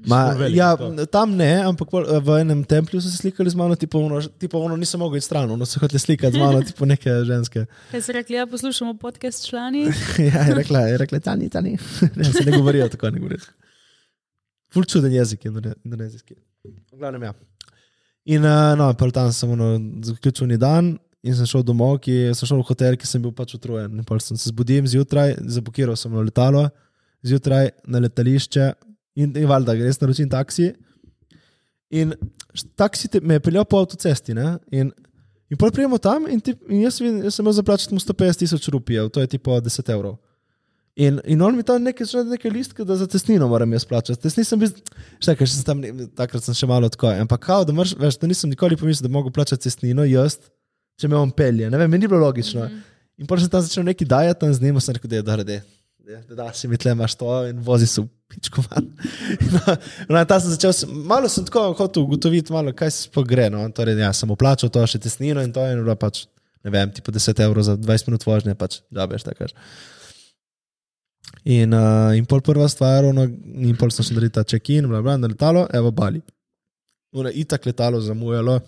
Ma, Ful velik ja, to. tam ne, ampak pol- v enem templju so se slikali z mano, tipo ono, tipo ono nisem mogel iti stran, ono so hoteli slikati z mano, tipo neke ženske. Kaj si rekli, ja, poslušamo podcast člani? ja, je rekla, je rekla, tani, tani. ne, se ne govorijo tako, ne govorijo. Ful čuden jezik je indone- indonezijski. V glavnem, ja. In uh, no, pol tam sem ono, zaključil ni dan in sem šel domov, ki sem šel v hotel, ki sem bil pač utrujen. Pol sem se zbudil zjutraj, zabukiral sem na letalo, zjutraj na letališče in, in valjda, res naročim taksi. In taksi te, me je peljal po avtocesti. Ne? In, in pol prijemo tam in, ti, in jaz, vidim, jaz sem imel zaplačati mu 150 tisoč rupijev, to je tipo 10 evrov. In, in on mi tam nekaj, nekaj listke, da za tesnino moram jaz plačati. Tesni sem bil, še kaj, sem tam, takrat sem še malo tako. Ampak kao, da moraš, veš, da nisem nikoli pomislil, da mogo plačati cestnino, jaz, če me on pelje. Ne vem, meni ni bilo logično. Mm -hmm. In potem sem tam začel neki dajati tam z njim, sem rekel, da je dobro, da je. Da, da si mi tle imaš to in vozi se v pičko van. No, ta sem začel, malo sem tako hotel ugotoviti, malo, kaj se sploh gre. No. Torej, ja, sem uplačal to še tesnino in to in bilo pač ne vem, tipo 10 evrov za 20 minut vožnje, pač džabeš, tako kaš. In, uh, in pol prva stvar, ono, in pol sem šel narediti ta check-in, bla, bla, na letalo, evo Bali. Ono, itak letalo zamujalo.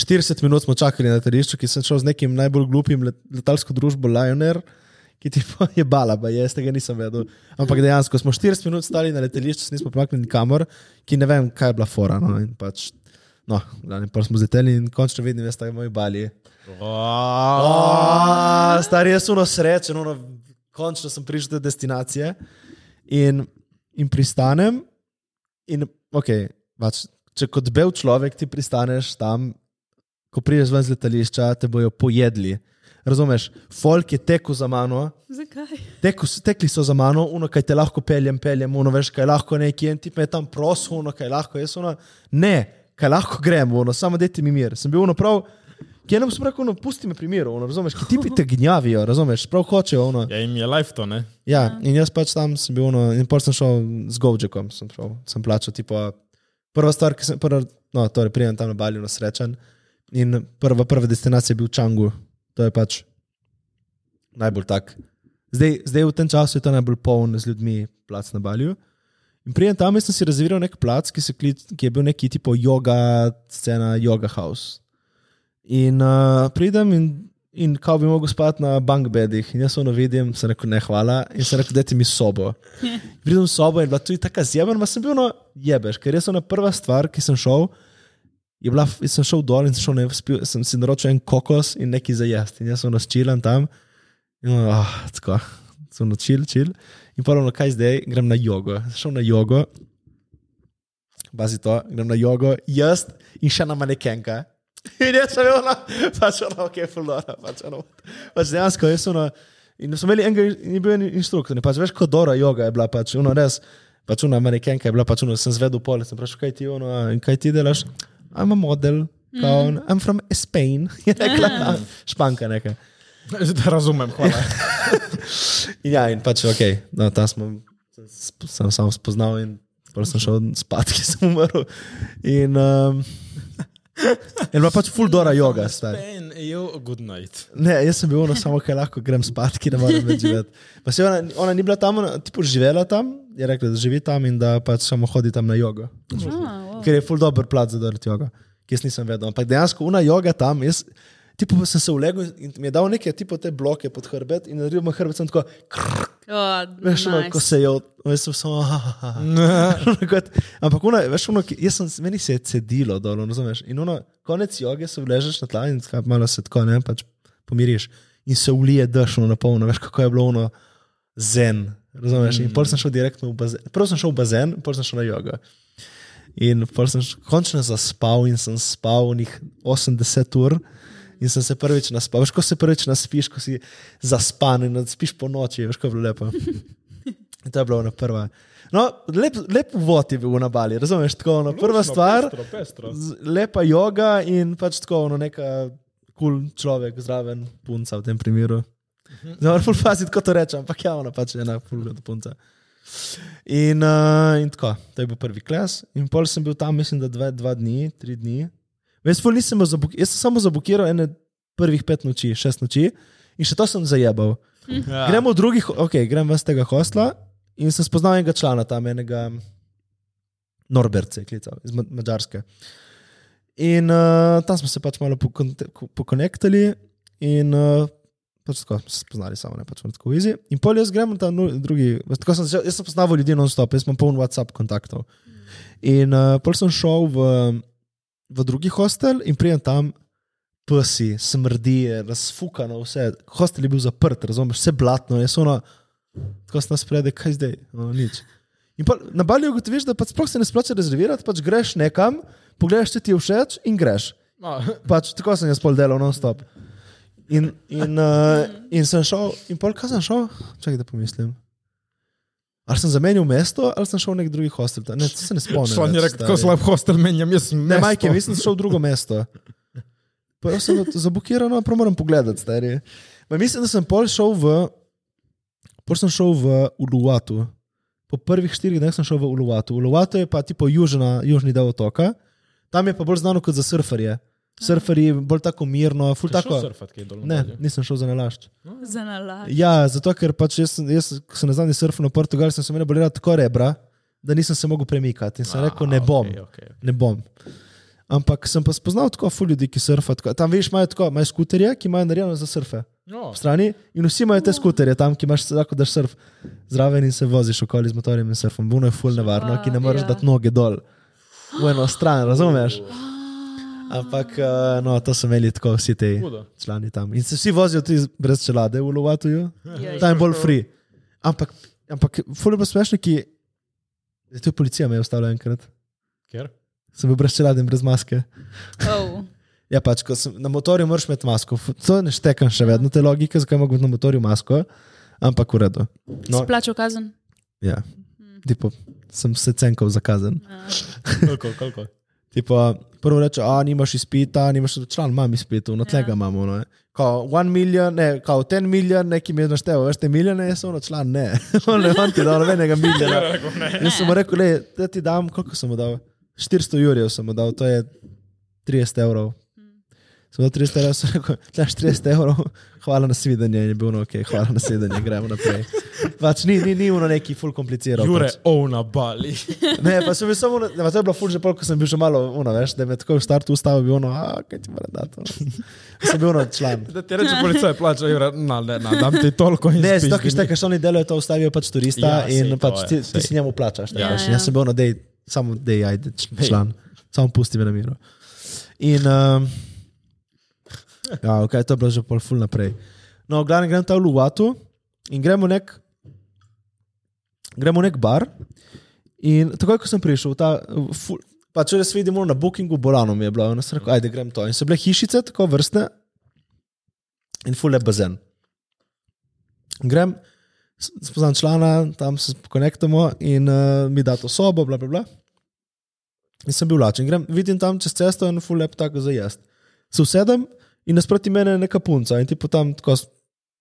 40 minut smo čakali na letališču, ki sem šel z nekim najbolj glupim let, letalsko družbo Lion Air, ki ti pa je bala, pa jaz tega nisem vedel. Ampak dejansko smo 40 minut stali na letališču, nismo pomaknili nikamor, ki ne vem, kaj je bila fora. No, in pač, no, glavni, pol smo zleteli in končno vidim, da je moj bali. Oh, stari je suno srečen, ono, končno sem prišel do destinacije in, in pristanem. In, okay, pač, če kot bel človek ti pristaneš tam, ko prideš ven z letališča, te bojo pojedli. Razumeš, folk je tekel za mano, Zakaj? teku, tekli so za mano, uno, kaj te lahko peljem, peljem, uno, veš, kaj lahko neki en tip me tam prosil, uno, kaj lahko jaz, uno, ne, kaj lahko gremo, uno, samo dajte mi mir. Sem bil uno prav, ki enem sem rekel, uno, pusti me pri miru, uno, razumeš, ki tipi te gnjavijo, razumeš, prav hočejo, uno. Ja, jim je life to, ne? Ja, in jaz pač tam sem bil, uno, in pol sem šel z Govčekom, sem, prav, sem plačal, tipo, prva stvar, ki sem, prva, no, torej, prijem tam na Balju na srečen in prva, prva destinacija je bil Čangu, to je pač najbolj tak. Zdaj, zdaj v tem času je to najbolj poln z ljudmi, plac na Balju. In prijem tam, sem si rezerviral nek plac, ki, se klic, ki je bil neki tipo yoga scena, yoga house. In uh, pridem in, in kao bi mogel spati na bankbedih. In jaz ono vidim, sem rekel ne hvala in sem rekel, dajte mi sobo. Pridem v sobo in bila tudi taka zjebana, ma sem bil no jebeš, ker res ona prva stvar, ki sem šel. Je bila, sem šel dol in šel, ne, spil, sem si naročil en kokos in nekaj za jesti. In jaz sem razčilan tam in oh, tako, sem načil, čil. In pravno, kaj zdaj, grem na jogo. Sem šel na jogo, bazi to, grem na jogo, jaz in še na manekenka. In jaz sem bil na, pač ono, ok, fulora, pač ono. Pač dejansko, jaz sem ono, in smo imeli enega, je bil en inštruktor, in pač veš, kot Dora joga je bila, pač ono res, pač ono manekenka je bila, pač ono, sem zvedel pol, sem vprašal, kaj ti ono, in kaj ti delaš? I'm a model, kao, mm. I'm from Spain, je rekla, ah. španka neka. Da razumem, hvala. In ja, in pač ok, no, tam smo, sem, sem sam spoznal in potem sem šel spat, ki sem umrl. In, um, in bila pač full dora joga, stari. Spain, you, good night. Ne, jaz sem bil ono samo, kaj lahko grem spat, ki ne morem več živeti. Pa se ona, ona ni bila tam, ona, tipo živela tam, je rekla, da živi tam in da pač samo hodi tam na jogo. Ah, wow. Ker je full dober plat za delati jogo, ki jaz nisem vedel. Ampak dejansko una joga tam, jaz tipo, sem se ulegel in mi je dal neke tipo te bloke pod hrbet in naredil moj hrbet sem tako, Oh, veš, ono, ko se je, od- veš, samo, kot- Ampak, ono, veš, ono, jaz sem, meni se je cedilo dol, razumeš? In ono, konec joge se vležeš na tla in tako malo se tako, ne, pač pomiriš. In se ulije dež, ono, na polno, veš, kako je bilo ono zen, razumeš? In pol sem šel direktno v bazen, prvo sem šel v bazen, pol sem šel na jogo. In pol sem končno zaspal in sem spal njih 80 ur. In sem se prvič naspal. Veš, ko se prvič naspiš, ko si zaspan in spiš po noči, veš, kako je bilo lepo. In to je bilo ona prva. No, lep, lep vod je bil na Bali, razumeš? Tako, ono, prva Luštno, stvar, Pestro, pestro. lepa joga in pač tako, ono, neka kul cool človek, zraven punca v tem primeru. Zdaj moram paziti, kako to rečem, ampak ja, ona pač je ena fulga punca. In, uh, in tako, to je bil prvi klas. In pol sem bil tam, mislim, da dve, dva dni, tri dni. Jaz, ful nisem bil zabuk- jaz sem samo zabukiral ene prvih pet noči, šest noči in še to sem zajebal. Ja. Gremo v drugih, ok, grem ven z tega hostla in sem spoznal enega člana tam, enega Norbert se je klical iz Ma- Mačarske. In uh, tam smo se pač malo pokon- pokonektali in uh, pač tako se spoznali samo, ne pač tako vizi. In pol jaz grem tam drugi, tako sem, začel- jaz sem poznal ljudi non-stop, jaz imam poln WhatsApp kontaktov. In uh, pol sem šel v, v drugi hostel in prijem tam. Psi, smrdi, je razfukano, vse. Hostel je bil zaprt, razumeš, vse blatno, jaz ono, tako se nas prede, kaj zdaj, no, nič. In pa na Balju ugotoviš, da pač sploh se ne splača rezervirati, pač greš nekam, pogledaš, če ti je všeč in greš. No, Pač tako sem jaz pol delal non-stop. In, in, uh, in sem šel, in pol kaj sem šel, čakaj da pomislim. Ali sem zamenjal mesto, ali sem šel v nek drugi hostel, ne, se ne spomnim. Šlo ni več, rekel, tako slab hostel menjam, jaz sem Ne, majke, mislim, da sem šel v drugo mesto. Pa jaz sem zablokiran, pa moram pogledati, stari. Ma mislim, da sem pol šel v, pol sem šel v Uluwatu. Po prvih štirih dneh sem šel v Uluwatu. Uluwatu je pa tipo južna, južni del otoka, tam je pa bolj znano kot za surferje. Surferji, bolj tako mirno, ful tako. surfat, kaj je dol na Ne, nisem šel za nalašč. Za nalaž. Ja, zato ker pač jaz, jaz ko sem nazadnje surfal na Portugal, sem se imel bolera tako rebra, da nisem se mogel premikati. In sem A, rekel, ne bom, okej, okej, okej. ne bom. Ampak sem pa spoznal tako ful ljudi, ki surfajo. tako- Tam veš, imajo tako, imajo skuterje, ki imajo narejeno za surfe. No, v strani in vsi imajo te skuterje tam, ki imaš lahko daš surf zraven in se voziš okoli z motorjem in surfom. Buno je ful nevarno, ki ne moreš ja. dati noge dol v eno stran, razumeš? Ampak eh, no, to so imeli tako vsi ti člani tam. In se vsi vozijo tudi brez čelade v Lovatuju, Jej. tam je bolj free. Ampak, ampak ful je bilo smešno, ki je tu policija me je ustavila enkrat. Ker? Sem bil brez čelade in brez maske. Oh. Ja, pač, ko sem na motorju, moraš imeti masko. To ne štekam še vedno, te logike, zakaj imeti na motorju masko, ampak v redu. No. Splačal kazen? ja, tipo, sem se cenkal za kazen. Koliko, koliko? Tipo, prvo reče, a nimaš izpita, nimaš član, imam izpit, na tega Ja. imamo. No. Kao, one million, ne, kao ten milijon, neki mi je našteval, veš te milijone, jaz sem ono član, ne. On ne, on ti dal nobenega milijona. Jaz sem mu rekel, le, da ti dam, koliko sem mu dal? 400 jurjev sem mu dal, to je 30 evrov. Sem dal 300 evrov, sem rekel, daš 30 evrov, hvala na svidenje, in je bilo ok, hvala na svidenje, gremo naprej. Pač ni, ni, ni ono neki full kompliciral. Jure, Pač. o na Bali. Ne, pa sem bil samo, ne, pa to je bilo full že pol, ko sem bil že malo, ono, veš, da me tako v startu ustavil, bil ono, a kaj ti mora dati. Sem bil ono član. Da ti reče policaj, plača, Jure, na, ne, na, dam ti toliko in Ne, spizdi zato ker mi. štekaš, oni delajo to, ustavijo pač turista Ja, ja, in sej, pač je, ti, ti si njemu plačaš. Ja. Ja, Ja, Jaz sem bil ono, dej, samo dej, ajde, član, samo pusti me na miru. In, um, ja, ok, to je bilo že pol ful naprej. No, v glavnem grem ta v Luatu in gremo nek, gremo nek bar. In takoj, ko sem prišel, ta, ful, pač res vidimo na bookingu, bolano mi je bilo, in sem rekel, ajde, grem to. In so bile hišice, tako vrstne, in ful je bazen. Grem, spoznam člana, tam se konektamo in uh, mi da to sobo, bla, bla, bla. In sem bil lačen. Grem, vidim tam čez cesto in ful lep tako za jesti. Se usedem in nasproti mene je neka punca in ti potem tako, s-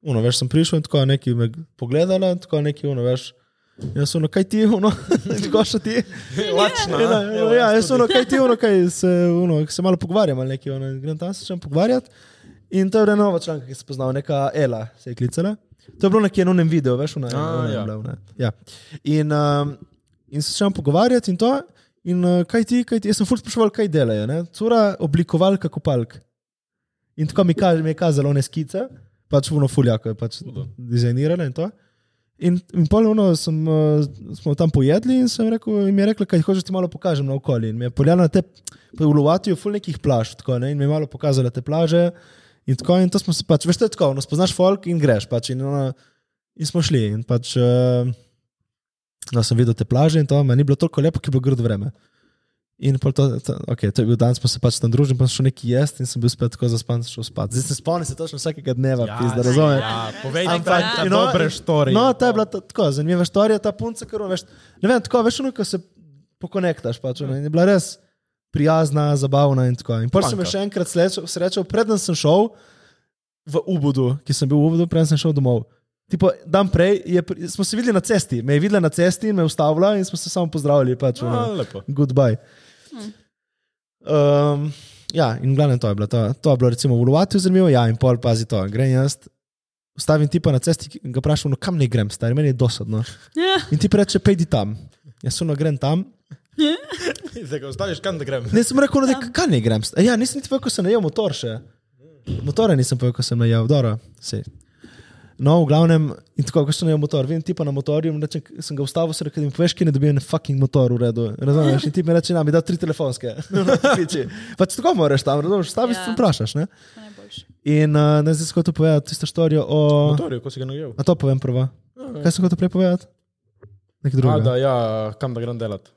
uno, veš, sem prišel in tako je neki me pogledala, in tako je neki, uno, veš. Jaz sem, kaj ti, uno, tako še ti. Lačna. Ja, ja, ja, jaz sem, kaj ti, uno, kaj se, uno, se malo pogovarjam ali nekaj, uno, grem tam se začnem pogovarjati. In to je bila nova članka, ki sem poznal, neka Ela se je klicala. To je bilo nekje na enem videu, veš, ona, A, ona je ja. bila. Ona, ja. In, um, in se začnem pogovarjati in to. In uh, kaj ti, kaj ti, jaz sem ful spraševal, kaj delajo. Ne? Cura oblikovalka kopalk. In tako mi, kaže, mi je kazalo one skice, pač vuno fuljako je pač Hudo. dizajnirala in to. In, in pol ono sem, uh, smo tam pojedli in sem rekel, in mi je rekla, kaj hočeš ti malo pokažem na okolje. In mi je poljala na te, v Luvatiju, ful nekih plaž, tako, ne? in mi je malo pokazala te plaže. In tako, in to smo se pač, veš, to je tako, no, spoznaš folk in greš pač. In, ono, in smo šli. In pač, uh, no, sem videl te plaže in to, meni ni bilo toliko lepo, ki je bilo grdo vreme. In to, to, okay, to je bil dan, smo se pač tam družili, pa sem šel neki jesti in sem bil spet tako zaspan, šel spat. Zdaj se spomnim se točno vsakega dneva, ja, pizda, razumeš? Ja, povej Ampak, Ampak, you know, dobre štorije. No, ta je bila ta, tako zanimiva štorija, ta punca, ker veš, ne vem, tako veš, ko se pokonektaš, pač, ono, in je bila res prijazna, zabavna in tako. In pol sem jo še enkrat srečal, srečal preden sem šel v Ubudu, ki sem bil v Ubudu, preden sem šel domov. Tipo, dan prej je, smo se videli na cesti, me je videla na cesti in me je ustavila in smo se samo pozdravili. Pač, A, ono, lepo. goodbye. Um, ja, in glavno to je bilo. To, to je bilo recimo v Luatu zanimivo, ja, in pol pazi to. Grem jaz, ustavim tipa na cesti in ga vprašam, no kam ne grem, stari, meni je dosadno. Ja. In ti reče, pejdi tam. Jaz sem grem tam. Zdaj, ko ostaviš, kam da grem? Ne, sem rekel, da kam ne grem. Ja, nisem niti povedal, ko sem najel motor še. Motore nisem povedal, ko sem najel, dobro. Sej. No, v glavnem, in tako, ko sem najel motor, vidim tipa na motorju, in rečem, sem ga ustavil, sem rekel, poveš, ki ne dobijem fucking motor v redu. Razumeš? In ti mi reče, da mi da tri telefonske. Pač tako moraš tam, razumeš? Staviš, Ja. ja. vprašaš. Ne? Najboljši. In uh, ne zdaj hotel povedati tisto štorijo o... Motorju, ko si ga najel. A to povem prvo. Kaj sem hotel prej povedati? Nekaj A, drugega. da, ja, kam da grem delat.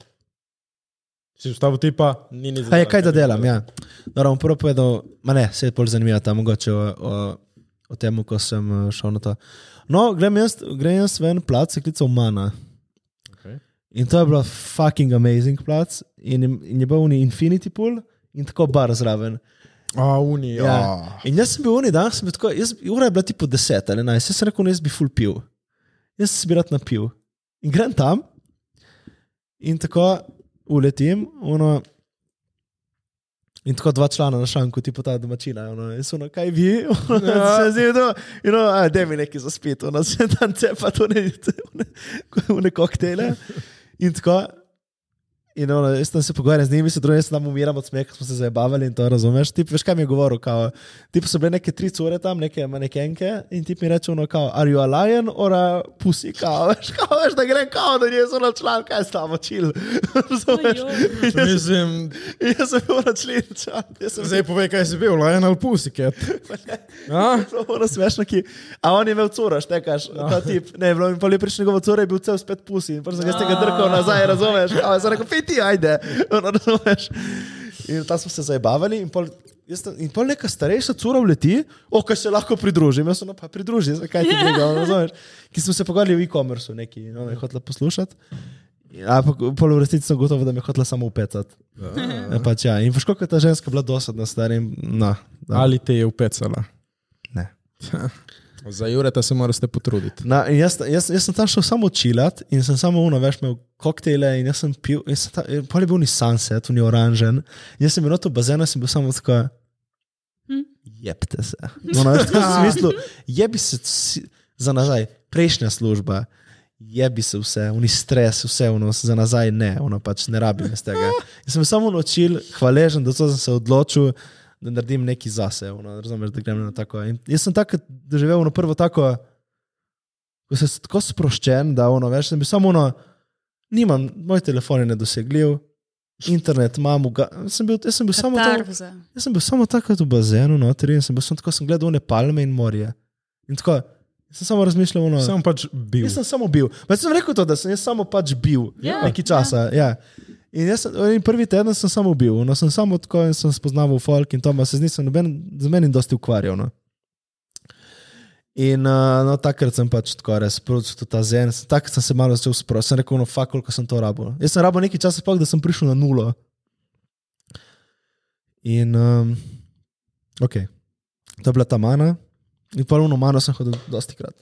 Si ustavil tipa, ni ni A je kaj da delam, ja. Dobro, bom prvo povedal, ma ne, se je bolj zanimivo tam mogoče o, o, o tem, ko sem eh, šel na to. No, grem jaz, grem jaz v en plac, se klical Mana. Okay. In to je bilo fucking amazing plac. In, je- in je bil uni Infinity Pool in tako bar zraven. A, uni, ja. In jaz sem bil uni dan, sem bil tako, jaz, ura je bila tipo 10 ali 11, jaz sem rekel, no, jaz bi full pil. Jaz sem se bi rad napil. In grem tam in tako uletim, ono, In tako dva člana na šanku, ti pa ta domačina, ono, in so ono, kaj vi, ono, ja. se zdi, da je, da mi neki za spet, ono, se tam cepa, to ne, ne, ne koktejle. In tako, In ono, jaz sem se pogovarjal z njimi, se drugi, jaz tam umiram od smeha, smo se zabavali in to razumeš. Ti veš, kaj mi je govoril, kao, ti so bile neke tri cure tam, neke manekenke in ti mi reče, ono, kao, are you a lion or a pussy, kao, veš, kao, veš, da gre, kao, da so na član, kaj s tamo čil. Mislim, Jaz sem bil na člen, član. Jaz sem zdaj povej, kaj si bil, lion ali pussycat. A? Ono smešno, ki, a on je imel cura, štekaš, ta tip, ne, bilo mi pa lepo prišel njegov cura, je bil cel spet pusi in prvo sem jaz tega drkal nazaj, razumeš, a jaz sem rekel, ti, ajde. In tam smo se zabavali in pol, jaz in pol neka starejša cura vleti, o, kaj se lahko pridružim, jaz sem no, pa pridruži, zakaj ti tega, ono, razumeš. Ki smo se pogovarjali o e-commerceu, neki, no, je hotela poslušati. Ampak pol v resnici sem gotovo, da me je hotela samo upecati. Ja, pač, ja. In veš, koliko je ta ženska bila dosadna, starim, no, da. Ali te je upecala? ne. Za Jureta se morate potruditi. Na, in jaz, jaz, jaz sem tam šel samo čilat in sem samo uno, veš, imel koktejle in jaz sem pil, in sem ta, in pol je bil ni sunset, ni oranžen. In jaz sem bil na to bazenu, sem bil samo tako, Hm. jebte se. No, no, veš, v smislu, jebi se za nazaj, prejšnja služba, jebi se vse, uni stres, vse uno, za nazaj ne, uno pač ne rabim iz tega. In sem samo naučil, hvaležen, da to sem se odločil, da naredim nekaj zase, uno, razumeš, da grem na tako. In jaz sem takrat doživel ono prvo tako, ko sem se tako sproščen, da ono, veš, sem bil samo ono, nimam, moj telefon je nedosegljiv, internet imam, uga, sem bil, jaz sem bil samo tam. Jaz sem bil samo takrat v bazenu, noter in sem bil samo tako, sem gledal one palme in morje. In tako, jaz sem samo razmišljal, ono, Sem pač bil. jaz sem samo bil. Pa sem rekel to, da sem jaz samo pač bil, Ja, nekaj časa. Ja. In, jaz, in prvi teden sem samo bil, no, sem samo tako in sem spoznaval folk in to, ma se z njim sem noben, z menim dosti ukvarjal. No. In uh, no, takrat sem pač tako res sprožil ta zen, takrat sem se malo začel sprostiti, sem rekel, no, fakt, koliko sem to rabil. Jaz sem rabil nekaj časa, sploh, da sem prišel na nulo. In, um, ok, to je bila ta mana, in pa uno mano sem hodil dosti krat.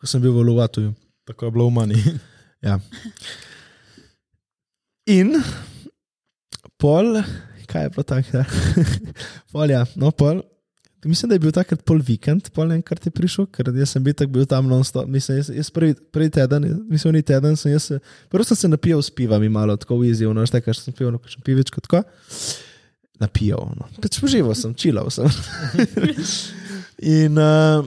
Ko sem bil v Lovatuju. Tako je bilo v manji. Ja. In pol, kaj je bilo tako? pol, ja, no, pol. Mislim, da je bil takrat pol vikend, pol enkrat je prišel, ker jaz sem bil, bil tam non-stop. Mislim, jaz, jaz prvi, prvi teden, mislim, ni teden, sem jaz prvo sem se napijal s pivami malo, tako v izjiv, no, štekaj, sem pil, no, kakšen pivičko, tako. Napijal, no. Pač užival sem, čilal sem. in, uh,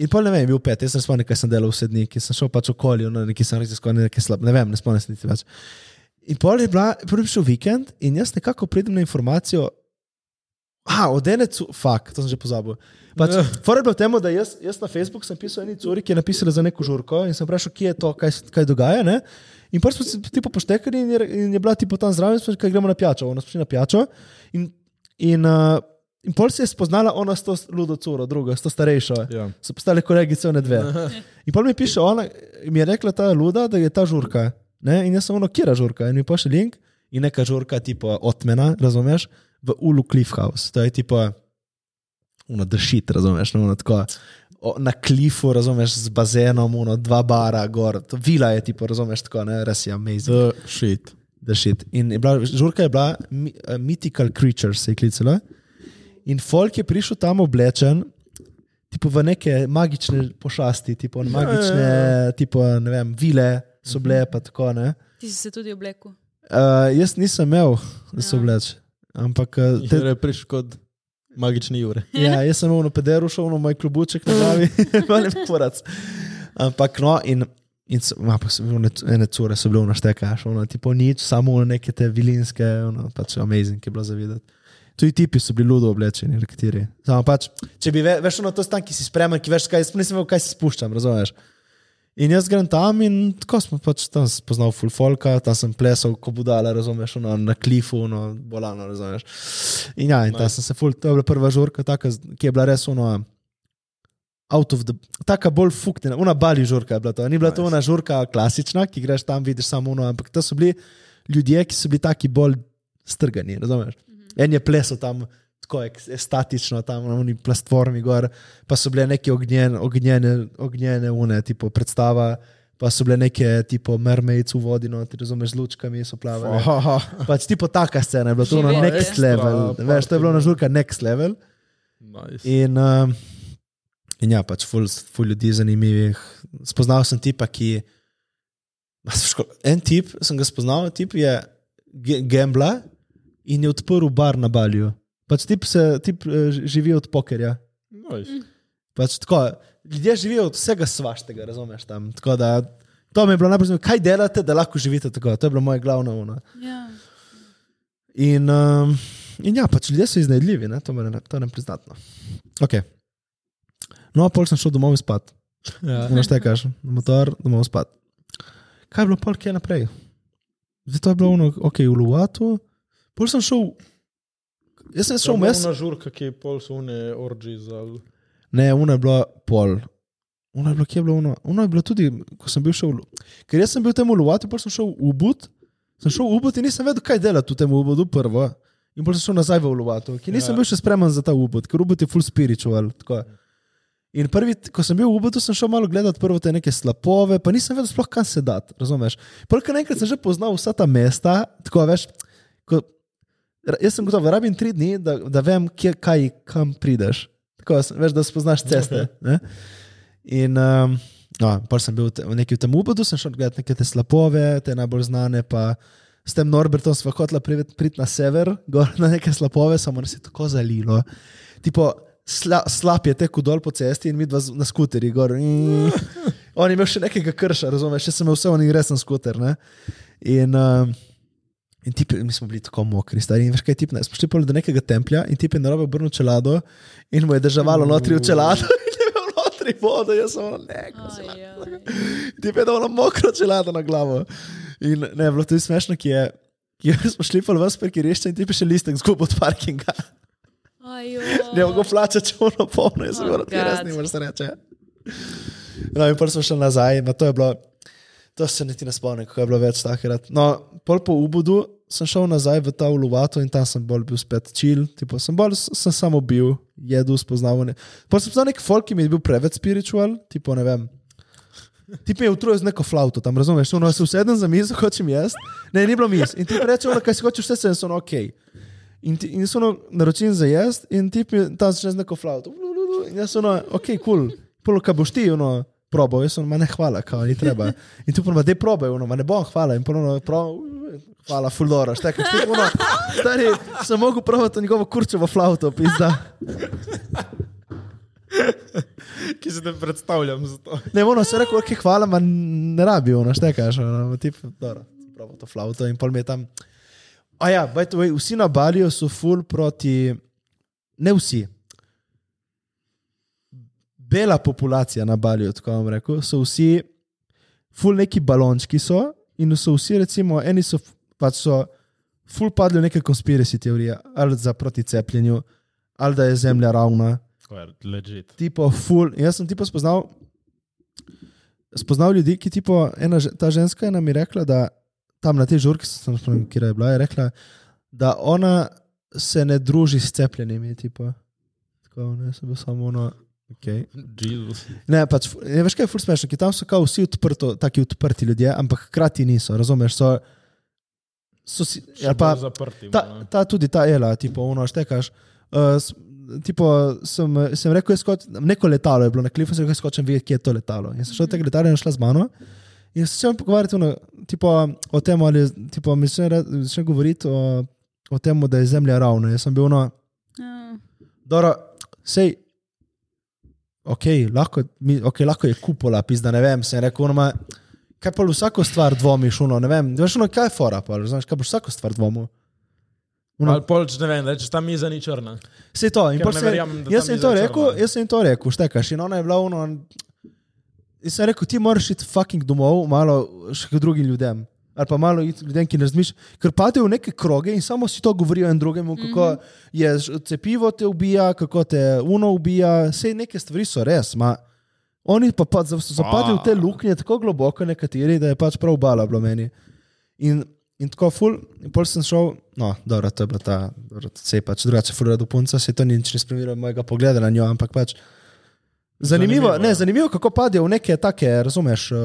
in pol ne vem, bil pet, jaz sem spomnil, kaj sem delal vse dni, ki sem šel pač okoli, no, neki sem raziskoval, nekaj slab, ne vem, ne spomnim se niti več. In pol je bila, prvi šel vikend in jaz nekako pridem na informacijo, a, od ene, fuck, to sem že pozabil. Pač, Fora je bilo temu, da jaz, jaz na Facebooku sem pisal eni curi, ki je napisala za neko žurko in sem vprašal, kje je to, kaj, kaj dogaja. Ne? In pa smo se tipo poštekali in je, in je bila tipo tam zraven, smo rekli, gremo na pijačo, ona smo šli na pijačo. In, in, uh, in pol se je spoznala ona s to ludo curo, druga, s to starejšo. Ja. So postali kolegice, one dve. In pa mi piše, ona mi je rekla ta luda, da je ta žurka. Ne? In jaz sem ono, kira žurka. In mi pošlje link in neka žurka, tipo otmena, razumeš, v Ulu Cliff House. To je tipo, ono dršit, razumeš, no, ono tako. O, na klifu, razumeš, z bazenom, ono, dva bara, gor, to vila je, tipo, razumeš, tako, ne, res je amazing. The shit. The shit. In je bila, žurka je bila uh, Mythical Creatures, se je klicala. In folk je prišel tam oblečen, tipo v neke magične pošasti, tipo magične, tipo, ne vem, vile so bile, pa tako ne. Ti si se tudi oblekel. Uh, jaz nisem imel, da se Ja. obleč. Ampak uh, te, je prišel kot magični Jure. ja, jaz sem imel na pederu, šel na moj klubuček na glavi, ali porac. Ampak no, in, in so, ma, pa so bile one, ene cure, so bile naštekaš, ono, tipo nič, samo neke te vilinske, ono, pač amazing, ki je bilo zavideti. Tudi tipi so bili ludo oblečeni, nekateri. Samo pač, če bi, ve, veš, ono, to stan, ki si spremen, ki veš, kaj, jaz nisem vedel, kaj se spuščam, razumeš. In jaz grem tam in tako smo pač tam spoznal full folka, tam sem plesal, ko budala, razumeš, ono, na klifu, no, bolano, razumeš. In ja, in tam sem se full, to je bila prva žurka, taka, ki je bila res ono, out of the, taka bolj fuknjena, una bali žurka je bila to. Ni bila nice. to ona žurka klasična, ki greš tam, vidiš samo ono, ampak to so bili ljudje, ki so bili taki bolj strgani, razumeš. En je plesal tam. Tako je statično, tam na oni platformi, gor, pa so bile neke ognjene, ognjene, ognjene une, tipo predstava, pa pa so bile neke tipo mermaids v vodi, no, ti razumeš, z lučkami so plavali. Aha. Pač tipo taka scena je bila, to je bilo Živeti. next level, Ekstra veš, to je bilo na žurka next level. Nice. In, um, in ja, pač ful, ful ljudi zanimivih. Spoznal sem tipa, ki. En tip sem ga spoznal, tip je gambla in je odprl bar na Balju. Pač tip, se, tip eh, živi od pokerja. Nice. Pač tako, ljudje živijo od vsega svaštega, razumeš tam. Tako da, to mi je bilo najbolj zanimivo, kaj delate, da lahko živite tako. To je bilo moje glavno uno. Ja. In, um, in ja, pač ljudje so iznajdljivi, ne? to to ne priznati. No. Okay. no, pol sem šel domov spat. Ja. Znaš te na motor, domov spat. Kaj je bilo pol, kje naprej? Zdaj to je bilo ono, ok, v Luatu. Pol sem šel, jaz sem šel mes. Na žurka, ki je pol so une orgi za... Ne, uno je bilo pol. Uno je bilo, kje je bilo uno? Uno je bilo tudi, ko sem bil šel, ker jaz sem bil temu Luatu, pol sem šel v Ubud. Sem šel v Ubud in nisem vedel, kaj delati v tem Ubudu prvo. In potem sem šel nazaj v Luatu, ki nisem Ja. ja. bil še spreman za ta Ubud, ker Ubud je full spiritual. Tako. In prvi, ko sem bil v Ubudu, sem šel malo gledati prvo te neke slapove, pa nisem vedel sploh kam se dati, razumeš? Prvo, naenkrat sem že poznal vsa ta mesta, tako veš, ko, jaz sem gotov, rabim tri dni, da, da vem, kje, kaj, kam prideš. Tako, veš, da spoznaš ceste. Okay. In um, no, pa sem bil v neki v tem Ubudu, sem šel gledati neke te slapove, te najbolj znane, pa s tem Norbertom sva hotela priti prit na sever, gor na neke slapove, samo nas je tako zalilo. Tipo, sla, slab je tekel dol po cesti in mi dva na skuterji gor. Mm. On je imel še nekega krša, razumeš, še sem imel vse, on je resen skuter. Ne? In, um, in tipi, mi smo bili tako mokri, stari. In veš kaj, tip, ne, smo šli pol do nekega templja in tip je narobe obrnil čelado in mu je državalo notri v čelado je notri vodo, jaz sem ono, ne, Ajaj. ti je dal mokro čelado na glavo. In ne, bilo to je smešno, ki je, ki je smo šli pa v parkirišče in ti piše listek zgub od parkinga. Ne mogo plačati čovno polno, jaz sem Oh, govoril, ti res nimaš se reče. No, in pol smo šli nazaj, ma to je bilo, to se niti ne spomnim, kako je bilo več takrat. No, pol po Ubudu sem šel nazaj v ta Uluvato in tam sem bolj bil spet chill, tipo, sem bolj sem samo bil, jedel, spoznaval. Ne. Pa sem spoznal nek folk, ki mi je bil preveč spiritual, tipo ne vem. Ti mi je utrujal z neko flauto, tam razumeš, ono se usedem za mizo, hočem jesti. Ne, ni bilo miz. In ti reče, ono, kaj si hočeš, vse sem, ono, ok. In, ti, in so ono, naročim za jesti, in ti mi tam začne z neko flauto. In jaz sem, ono, ok, kul. Cool. Polo, kaj boš ti, ono, probal, jaz sem, ne hvala, kao, ni treba. In tu pa, da probaj, ono, ma ne bom, hvala. In polo, prav, hvala, fuldora, štekaj. Ti, ono, stari, sem mogel probati njegovo kurčevo flauto, pizda. Ki se te predstavljam za to. Ne, ono se reko, ok, hvala, ma ne rabi, ono, štekaš, ono, tip, dobro, prav to flauto in pol mi je tam. A ja, by the way, vsi na Baliju so full proti, ne vsi. Bela populacija na Baliju, tako vam rekel, so vsi full neki balončki so in so vsi, recimo, eni so pač so full padli v neke konspiracy teorije, ali za proti cepljenju, ali da je zemlja ravna legit. tipo full. Jaz sem tipo spoznal, spoznal ljudi, ki tipo, ena, ta ženska je nam je rekla, da tam na tej žurki, sem spomnil, kjer je bila, je rekla, da ona se ne druži s cepljenimi. Tipo. Tako, ne, sem bil samo ono. Okay. Ne, pač, ne, veš kaj je ful smešno, ki tam so kao vsi odprto, taki odprti ljudje, ampak hkrati niso, razumeš? So, so si, pa, zaprti. ta, ta tudi ta ela, tipo, ono, štekaš. Uh, tipo, sem, sem rekel, skoč, neko letalo je bilo na klifu, sem rekel, skočem videti, kje je to letalo. In sem šel od tega letala in šla z mano. In se začel pogovarjati o tem, ali tipo, mi se začne govoriti o, o tem, da je zemlja ravna. Jaz sem bil ono, Ja. dobro, sej. Ok, lahko, mi, okay, lahko je kupola, pizda, ne vem, sem rekel, ono, ma, kaj pa vsako stvar dvomiš, ono, ne vem, veš, ono, kaj je fora, pa, znaš, kaj boš vsako stvar dvomil. Ono, Ali polč, ne vem, rečeš, ta miza ni črna. Vse to. In ne se- da Jaz sem to rekel, črno. jaz sem to rekel, štekaš. In ona je bila ono. In sem rekel, ti moraš iti fucking domov, malo še k drugim ljudem. Ali pa malo ljudem, ki ne razmišljajo, ker padejo v neke kroge in samo si to govorijo en drugemu, kako mm -hmm. je cepivo te ubija, kako te uno ubija, vse neke stvari so res. Ma, oni pa, pa so zapadli v te luknje tako globoko, nekateri, da je pač prav bala bilo meni. In, in tako ful, in pol sem šel, no, dobro, to je bila ta, dobro, se je pač drugače ful rado punca, se to ni nič ne spremenilo mojega pogleda na njo, ampak pač Zanimivo, Zanimivo, ne, ja. zanimivo, kako padejo v neke take, razumeš, uh,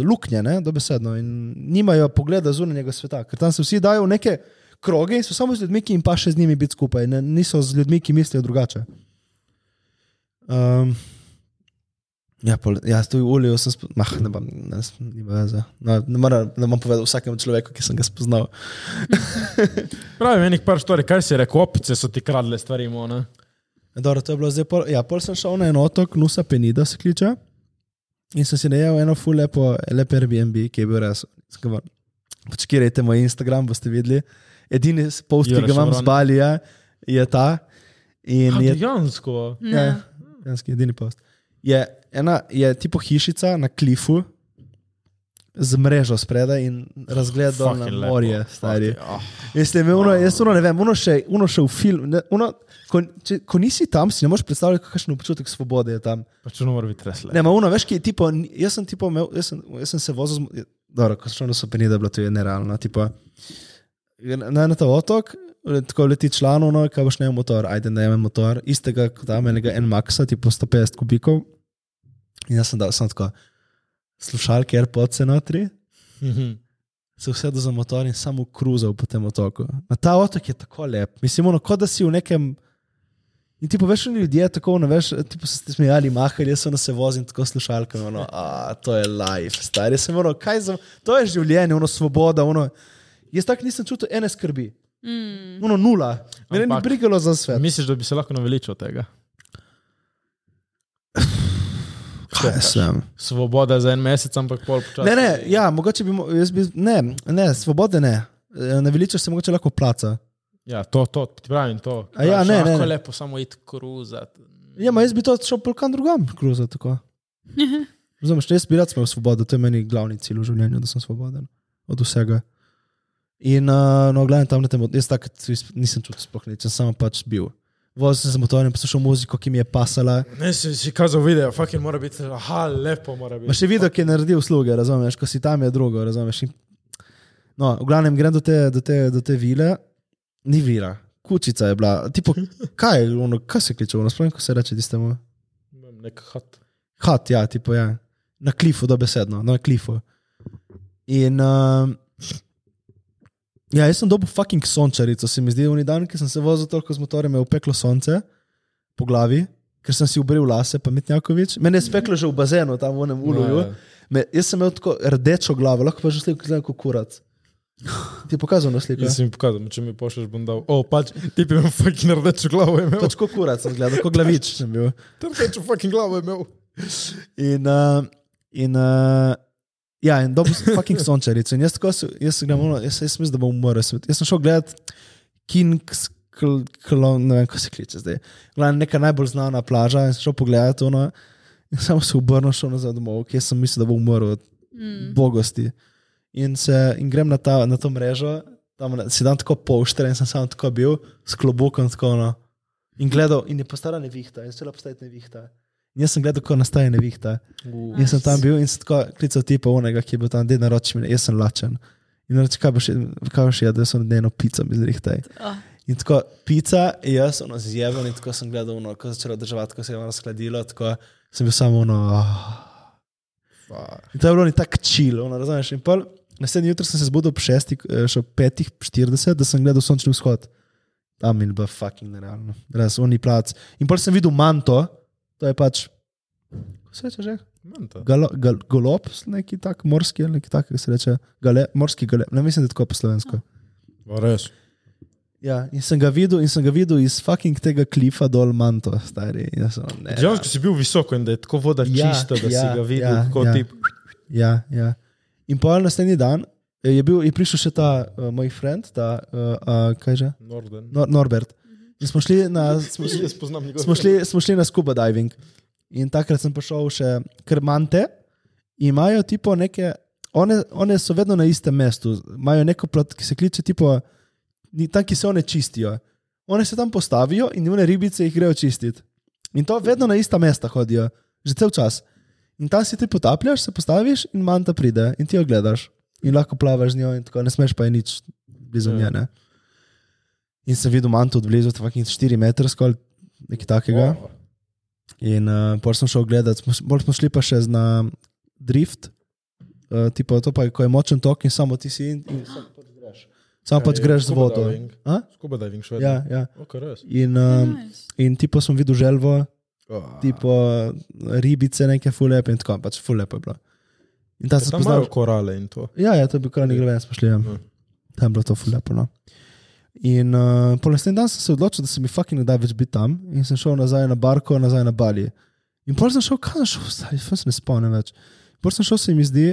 luknje, ne, dobesedno, in nimajo pogleda zunanjega sveta, ker tam se vsi dajo v neke kroge in so samo z ljudmi, ki jim pa še z njimi biti skupaj, ne, niso z ljudmi, ki mislijo drugače. Um, ja, pol, ja, tu v Uliju sem, spo- mah, ne bom, ne, s- nima veze. No, ne moram, ne bom povedal vsakemu človeku, ki sem ga spoznal. Pravi, enih par stvari, kaj si rekel, opice so ti kradle stvari, mo, ne? Dobro, to je bilo zdaj. Pol, ja, pol sem šel na en otok, Nusa Penida se kliče. In sem si najel eno ful lepo, lepo Airbnb, ki je bil res. Pač kirajte moj Instagram, boste videli. Edini post, ki ga imam z. Balija, je ta. In Ha, je, dejansko. ja, dejansko edini post. Je, ena, je tipo hišica na klifu z mrežo spredaj in razgled dol na Fucking lepo, morje, stari. fucking, ah. Mislim, uno, jaz uno, ne vem, uno še, uno še v film. Ne, uno, ko, če, ko nisi tam, si ne moreš predstavljati, kakšen občutek svobode je tam. Pač ne mora biti resle. Ne, ma uno, veš, ki je tipo, jaz sem tipo, imel, jaz sem, jaz sem se vozil, z, dobro, ko sem šel na Sopenida, je bilo to je nerealno. Tipo, na, na ta otok, tako leti član, no, kaj boš ne motor, ajde ne imam motor, istega kot tam enega N-Maxa, tipo 150 kubikov. In jaz sem dal, sem tako, slušalke AirPods notri, Mhm. se usedel za motor in samo kruzal po tem otoku. Na ta otok je tako lep. Mislim, ono, kot da si v nekem. In ti poveš, oni ljudje tako, ne veš, ti so se smejali, mahali, jaz sem se vozil tako slušalkami, ono, a to je life, stari sem, ono, kaj za, to je življenje, ono, svoboda, ono. Jaz tako nisem čutil ene skrbi, Mm. ono, nula. Mene ni brigalo za svet. Misliš, da bi se lahko naveličal tega? Vem? Svoboda za en mesec, ampak pol počasi. Ne, ne, ja, mogoče bi, jaz bi, ne, ne, svobode ne. E, Naveličaš se mogoče lahko placa. Ja, to, to, ti pravim to. A ja, ne, ne, ne. lepo samo iti kruzati. Ja, ma jaz bi to šel polkan drugam, kruzati tako. Razumeš, jaz bi rad imel svobodo, to je meni glavni cilj v življenju, da sem svoboden od vsega. In uh, no, gledam tam na tem, jaz tako nisem čutil sploh nič, sem samo pač bil. Vozil sem se z motorjem, poslušal muziko, ki mi je pasala. Ne, si, si kazal video, fucking mora biti, aha, lepo mora biti. Ma še video, ki je naredil usluge, razumeš, ko si tam je drugo, razumeš. In, no, v glavnem grem do te, do te, do te vile, ni vila, kučica je bila. Tipo, kaj, ono, kaj se kliče, ono, sploh, ko se reče tistemu. Nek hat. Hat, ja, tipo, ja. na klifu, dobesedno, na klifu. In uh, ja, jaz sem dobil fucking sončarico, se mi zdi, v dan, ki sem se vozil toliko z motorjem, je upeklo sonce po glavi, ker sem si ubril lase, pa Mitjakovič. Mene je speklo že v bazenu, tam v enem uluju. ja. Me, jaz sem imel tako rdečo glavo, lahko pa že sliko gledam kot kurac. Ti je pokazal na sliko? Jaz sem jim pokazal, če mi pošlješ, bom dal. O, pač, ti bi imel fucking rdečo glavo imel. Pač kot kurac sem gledal, kot glavič sem bil. Rdečo fucking glavo imel. In, uh, in, uh, ja, in dobil sem fucking sončarico. In jaz, jaz, gledal, ono, jaz, jaz mislim, da bom umrl. Jaz jaz sem šel gledat King's Klon, ne vem, kako se kliče zdaj. Glavno, neka najbolj znana plaža in sem šel pogledat ono. In samo se obrnil, šel nazaj domov, kjer sem mislil, da bom umrl od Mm. bogosti. In, se, in grem na, ta, na to mrežo, tam si dan tako polšter in sem samo tako bil, s klobukom tako. No. In gledal, in je postala nevihta, in začela postajati nevihta. Jaz sem gledal, kako nastaja nevihta. In jaz sem tam bil in sem tako klical tipa onega, ki je bil tam, da naroči mi, jaz sem lačen. In reče, kaj boš, kaj boš jedel, da sem eno pico mi zrihtaj. Oh. In tako pica, jaz ono zjebal in tako sem gledal, ono, ko začelo držati, ko se je ono skladilo, tako sem bil samo ono. Oh. In to je bilo ni tako čil, ono, razumeš. In pol, naslednji jutro sem se zbudil ob šestih, eh, da sem gledal sončni vzhod. Tam in bilo fucking nerealno. Res, oni plac. In pol sem videl manto, to je pač, kako se reče že? Galo, gal, golob, neki tak morski ali neki tak, kako se reče, gale, morski gale, ne mislim, da je tako po slovensko. O, Res. Ja, in sem ga videl, in sem ga videl iz fucking tega klifa dol manto, stari. Sem, ne, Dejansko si bil visoko in da je tako voda Ja, čista, da si ja, ga videl, ja, kako ja. ti. Ja, ja. In pol naslednji dan eh, je, bil, je prišel še ta uh, moj friend, ta, uh, uh, kaj že, Norden. Nor Norbert. Smo šli na, smo, njegov. smo šli, smo šli na scuba diving. In takrat sem prišel še krmante, imajo tipo neke, one, one so vedno na istem mestu, imajo neko plat, ki se kliče tipo, tam, ki se one čistijo. One se tam postavijo in one ribice jih grejo čistiti. In to vedno na ista mesta hodijo, že cel čas. In tam si ti potapljaš, se postaviš in manta pride in ti jo gledaš. In lahko plavaš z njo, in tako ne smeš pa je nič blizu Ja. nje. Ne? In sem videl manto od blizu, tako 4 metre skoraj, nekaj takega. In uh, pol sem šel gledat, smo, bolj smo šli pa še na drift, uh, tipo, to pa ko je močen tok in samo ti si in, in samo pač greš. Samo pač greš z vodo. diving? A? Scuba diving še vedno. Ja, ja. Okay, res. In, um, Nice. in tipo sem videl želvo, Ah. tipo ribice, neke fulep in tako, pač fulep je bilo. In tam sem Tam spoznal. korale in to. Ja, ja, to je bil kar nekaj ven, smo šli. Ja. Ja. Tam je bilo to fulepo. No. In uh, po naslednjem dnevu sem se odločil, da se mi fucking ne da več biti tam in sem šel nazaj na barko, nazaj na Bali. In pol sem šel, kam sem šel, ful se ne spomnim več. Pol sem šel, se mi zdi,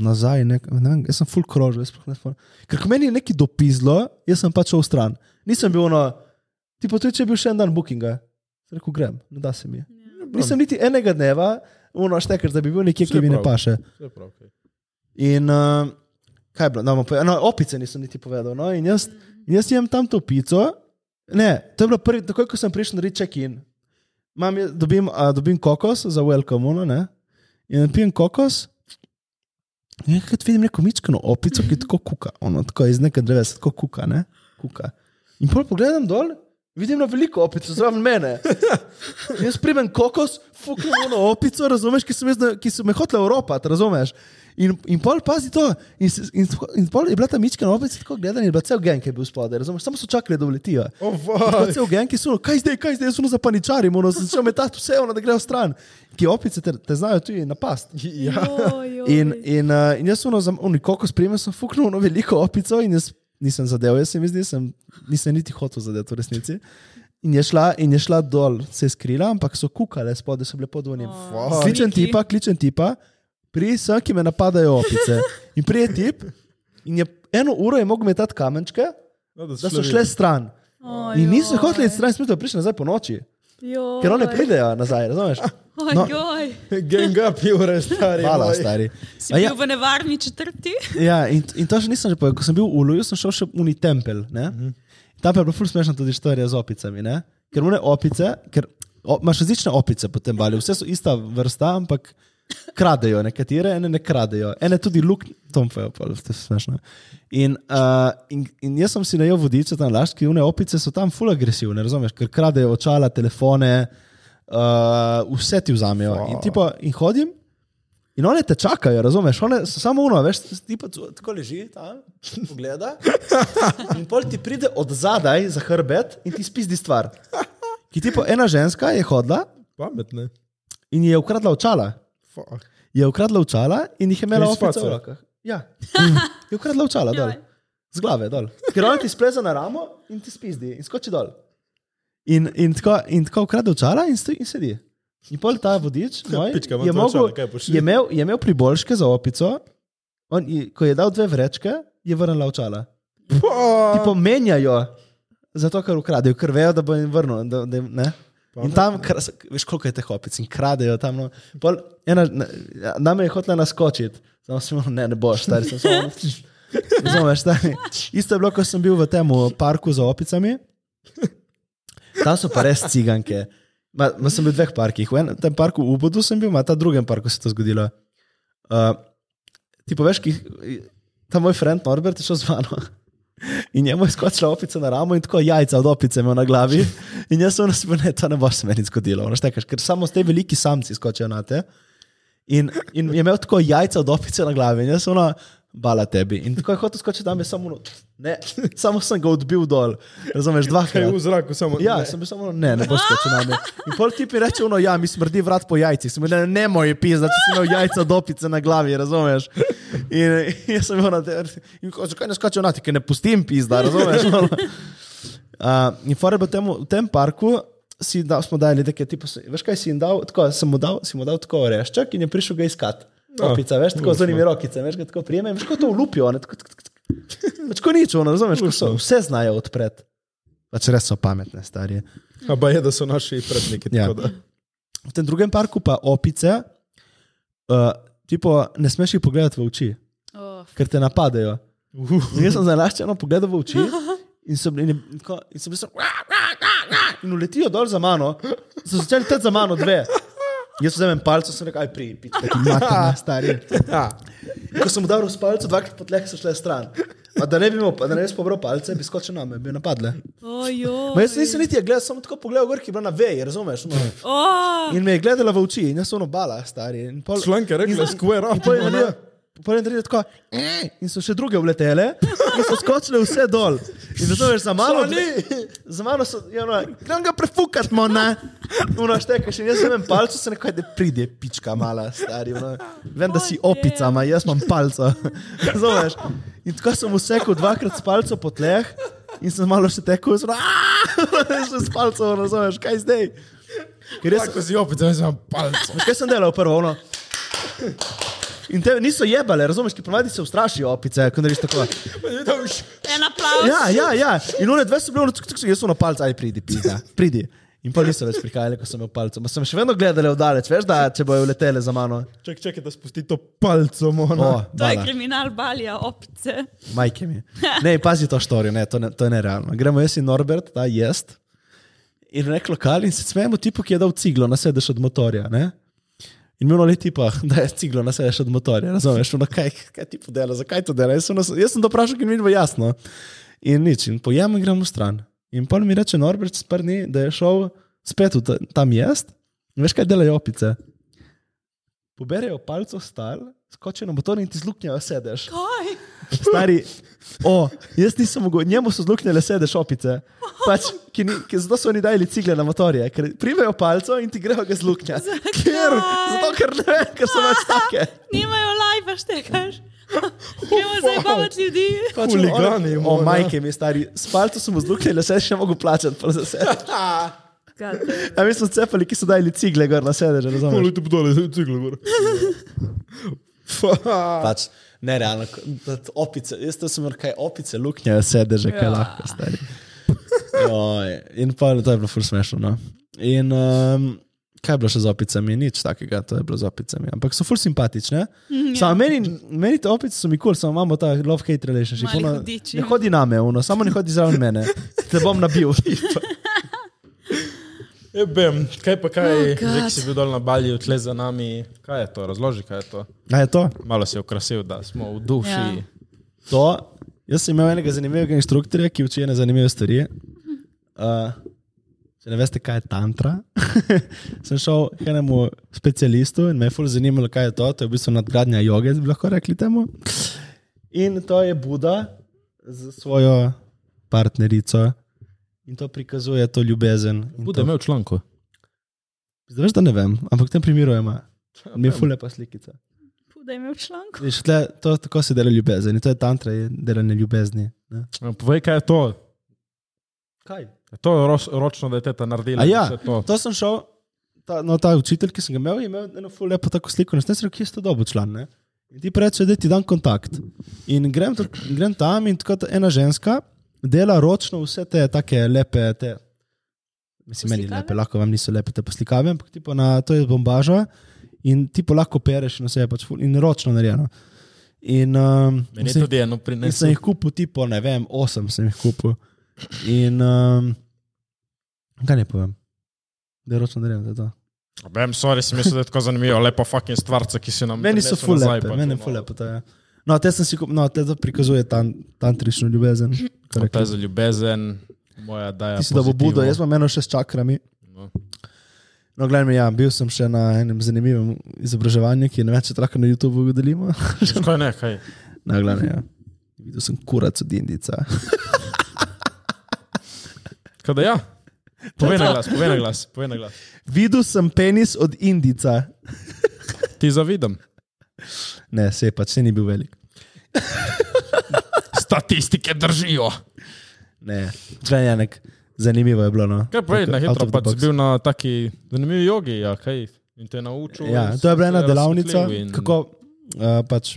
nazaj, nek, ne vem, jaz sem full krožil, jaz sploh ne spomnim. Ker ko meni je nekaj dopizlo, jaz sem pač šel stran. Nisem bil ono, tipo, tudi če je bil še en dan bookinga, sem rekel, grem, ne da se mi. Nisem niti enega dneva, ono štekar, da bi bil nekje, ki mi ne paše. In uh, kaj je bilo? No, no, opice nisem niti povedal. No, in jaz, in jaz jem tam to pico. Ne, to je bilo prvi, takoj ko sem prišel narediti check-in. Dobim, uh, dobim kokos za welcome, ono, ne? In pijem kokos. In enkrat vidim neko mičkano opico, ki tako kuka, ono, tako iz neke drevesa, tako kuka, ne? Kuka. In pol pogledam dol, vidim na veliko opico zraven mene. Jaz primem kokos, fuknem ono opico, razumeš, ki zna- ki so me hotele Evropati, razumeš? In, in pol pazi to. In, in, in pol je bila ta mička na opici tako gledana, in je bila cel gen, ki je bil spodaj, razumeš? Samo so čakali, da uletijo. Oh. Cel gen, ki so, kaj zdaj, kaj zdaj, jaz sem zapaničarim, ono, sem šel metati vse, ono, da grejo stran. Ki opice te, te znajo tudi napast. Ja. Joj, joj. In, in, uh, in jaz sem ono, koliko spremem, sem fuknil ono veliko opico in jaz nisem zadev, jaz se mi zdi, sem, nisem niti hotel zadeti v resnici. In je šla, in je šla dol, se je skrila, ampak so kukale spodaj, so bile pod unim. Oh, Kličem tipa, kličem tipa, pri sem, ki me napadajo opice. In prije tip, in je eno uro je mogel metati kamenčke, No, da so šle stran. Oj, In niso hoteli stran, smo prišli nazaj po noči, Joj. ker one pridejo nazaj, razumeš? Oj, No. Gang up, Jure, stari. Hvala, moj. stari. Si A bil ja, v nevarni četrti? Ja, in, in to še nisem že povedal. Ko sem bil v Uluju, sem šel še v Uni tempelj. Uh -huh. Tam pa je bila ful smešna tudi istorija z opicami. Ne? Ker une opice, ker o, imaš različne opice po tem bali, vse so ista vrsta, ampak kradejo, nekatere, ene ne kradejo, ene tudi luk, tom pa je smešno. In, uh, in, in jaz sem si najel vodiče tam laški, une opice so tam ful agresivne, razumeš, ker kradejo očala, telefone, uh, vse ti vzamejo. In, tipo, in hodim. In one te čakajo, razumeš? One so samo uno, veš, ti pa tako leži tam, pogleda. In pol ti pride od zadaj za hrbet in ti spizdi stvar. Ki ti pa ena ženska je hodila Pametne. in je ukradla očala. Fuck. Je ukradla očala in jih je imela face. v rokah. Ja, je ukradla očala dol. Z glave dol. Ker ona ti spleza na ramo in ti spizdi in skoči dol. In, in tako, in tako ukrade očala in, stoji in sedi. In pol ta vodič moj, Pička, je, mogel, je, imel, je imel priboljške za opico, on, je- ko je dal dve vrečke, je vrnila očala. Ti pomenjajo, zato ker ukradejo, ker vejo, da bo jim vrnil. Da, da, ne? In tam, veš, koliko je teh opic in kradejo tam. No. Pol, ena, na- name je hotela naskočiti, samo rekel, ne, ne boš, stari sem. Razumeš, stari. Isto je bilo, ko sem bil v tem parku za opicami. Tam so pa res ciganke. Ma, ma sem bil v dveh parkih. V enem tem parku v Ubodu sem bil, ma ta drugem parku se je to zgodilo. Uh, ti poveš, ki, ta moj friend Norbert je šel z mano. In njemu je skočila opica na ramo in tako jajca od opice imel na glavi. In jaz sem rekel, ne, to ne bo se meni zgodilo. ono, štekaš, Ker samo te veliki samci skočijo na te. In, in je imel tako jajca od opice na glavi. In jaz sem ono, bala tebi. In tako je hotel skočiti tam, jaz samo, ono, ne, samo sem ga odbil dol. Razumeš, dvakrat. je v zraku, samo. Ja, ne. sem bil samo, ne, ne boš skočil na me. In pol ti reče, ono, ja, mi smrdi vrat po jajcih. Sem rekel, ne, ne moj pis, da si imel jajca dopice na glavi, razumeš? In, in jaz sem bil na te, in ko- zakaj ne skočijo na ti, ker ne pustim pis, da razumeš? Uh, in fore temu, v tem parku si da, smo dali neke, tipo, se- veš kaj si jim dal, tako, sem mu dal, si mu dal tako orešček in je prišel ga iskat. Ah, Opica, veš, tako z onimi rokicami, veš, ga tako prijeme, in veš, ko to vlupijo, ne, tako, tako, tako. Pač ko nič, ono, razumeš, ko so, vse znajo odpreti. Pač res so pametne, stari. A pa je, da so naši predniki. Ja. tako da. V tem drugem parku pa opice, uh, tipo, ne smeš jih pogledati v oči, Oh, ker te napadajo. In jaz sem zalaščeno pogledal v oči in bili, in, tako- in so bili so, in uletijo dol za mano, so začeli teti za mano dve. Jaz vzamem palco, sem rekel, aj pri, pička, ti mater, stari. Ja. In ko sem mu dal s palco, dvakrat po tleh so šle stran. A da ne bi, imel, da ne bi pobral palce, bi skočil na me, bi napadle. Ma jaz nisem niti gledal, samo tako pogledal gor, ki je bila na veji, razumeš? No. Oh, In me je gledala v oči in jaz sem ono bala, stari. In pol, Članke rekla, square up. In pol je naredila- pol je tako, "Eh," in so še druge vletele, in so skočile vse dol. In zato veš, za mano, za mano so, je ono, grem ga prefukat, mona. Uno štekaš in jaz sem imel palco, se nekaj, da pride, pička mala, stari. Ono. Vem, da si opica, ma jaz imam palco. Razumeš? In tako sem vsekal dvakrat s palco po tleh in sem malo še tekel, in sem, še s palco, razumeš, kaj zdaj? Ker res, Ko si zdaj sem palco. Veš, kaj sem delal prvo? Ono? In te niso jebale, razumeš, ki ponavadi se ustrašijo opice, ko narediš tako. en aplaus. Ja, ja, ja. In one dve so bile, ono, cuk, cuk, jaz sem na palcu, aj pridi, pizda, pridi. In pa niso več prihajali, ko sem imel palco. Ma sem še vedno gledali oddaleč, veš, da če bojo letele za mano. Čakaj, čakaj, da spusti to palco, O, mona. To je bala. kriminal balija, opice. Majke mi. Ne, pazi to štorijo, ne, to, ne, to je nerealno. Gremo jaz in Norbert, ta jest. In nek lokal in se smejemo tipu, ki je dal ciglo na sedež od motorja. Ne? In mi je tipa, da je ciglo na sedež od motorja. Razumeš, ono, kaj, kaj ti podela, zakaj to dela? Jaz sem, nas- jaz sem to vprašal, ker mi ni bilo jasno. In nič, in pojem in gremo stran. In pa mi reče Norbert sprni, da je šel spet v ta, tam jest. In veš, kaj delajo opice? Poberejo palco stal, skočijo na motor in ti zluknjajo sedež. Kaj? Stari, o, jaz nisem mogel, njemu so zluknjale sede šopice. Pač, ki ni, ki, zato so oni dali cigle na motorje, ker primejo palco in ti grejo ga zluknja. Ker, zato ker ne vem, ker so več take. Nimajo live, štekaš. Gremo zdaj bavati ljudi. Pač, Huligani, o, o mora. majke mi stari, s palco sem mu zluknjali, se še mogo plačati. pa za sebe. A mi smo cepali, ki so dali cigle gor na sedež, razumeš? Polo ti podali, ciglo gor. Pač, nerealno, ko- da opice, jaz to sem rekel, kaj opice luknjajo sedeže, kaj Ja. lahko stari. Joj, in pa to je bilo fur smešno. No. In um, kaj je bilo še z opicami? Nič takega, to je bilo z opicami. Ampak so ful simpatične. Mhm, Samo meni, meni te opice so mi kul, cool, samo imamo ta love-hate relationship. Ono, ne hodi na me, ono, samo ne hodi zraven mene. Te bom nabil. Ebem, kaj pa kaj, Oh, oh, God. zdaj ki si bil dol na balju, tle za nami, kaj je to, razloži, kaj je to. A je to? Malo si okrasil, da smo v duši. Ja. To, jaz sem imel enega zanimivega inštruktorja, ki uči ene zanimive stvari. Uh, če ne veste, kaj je tantra, sem šel k enemu specialistu in me je ful zanimalo, kaj je to. To je v bistvu nadgradnja joge, bi lahko rekli temu. In to je Buda z svojo partnerico in to prikazuje to ljubezen. Bude to- imel članko. Zdaj veš, da ne vem, ampak v tem primeru ima. Mi je ful lepa slikica. Da je imel članek. Viš, tle, to, tako se dela ljubezen in to je tantra, je delanje ljubezni. Ne? Povej, kaj je to. Kaj? Je to roč, ročno, da je teta naredila? A ja, to? to sem šel, ta, no, ta učitelj, ki sem ga imel, je imel eno ful lepo tako sliko, in sem rekel, kje ste dobo član. Ne? In ti reče, da ti dam kontakt. In grem, to, grem tam in tako ta ena ženska dela ročno vse te take lepe, te, mislim, meni lepe, lahko vam niso lepe te poslikave, ampak tipo na, to je bombaža in ti pa lahko pereš in vse je pač ful, in ročno narejeno. In, um, Meni sem- tudi eno In sem prinesel. jih kupil, tipo, ne vem, osem sem jih kupil. In um, kaj ne povem? Da je ročno narejeno, da je to. Vem, sorry, si mislil, da je tako zanimivo, lepa fucking stvarca, ki si nam Meni so prinesel ful lepe, pa meni je ful lepo to je. No, te sem si kupil, no, te to prikazuje tan, tantrično ljubezen. To rekli. je za ljubezen, moja daja. Ti si da bo budo, jaz imam eno še s čakrami. No. No, gledaj, ja, bil sem še na enem zanimivem izobraževanju, ki je ne če lahko na YouTubu delimo. Kaj ne, kaj? No, gledaj, ja. Videl sem kurac od Indica. Kaj da ja? Povej na glas, povej na glas, povej na glas. Videl sem penis od Indica. Ti zavidam. Ne, se pač se ni bil velik. Statistike držijo. Ne, gledaj, ja, nek zanimivo je bilo. No. Kaj povej, Tako na hitro pač si bil na taki zanimivi jogi, ja, kaj? In te naučil. Ja, to je bila ena delavnica, in- kako, uh, pač,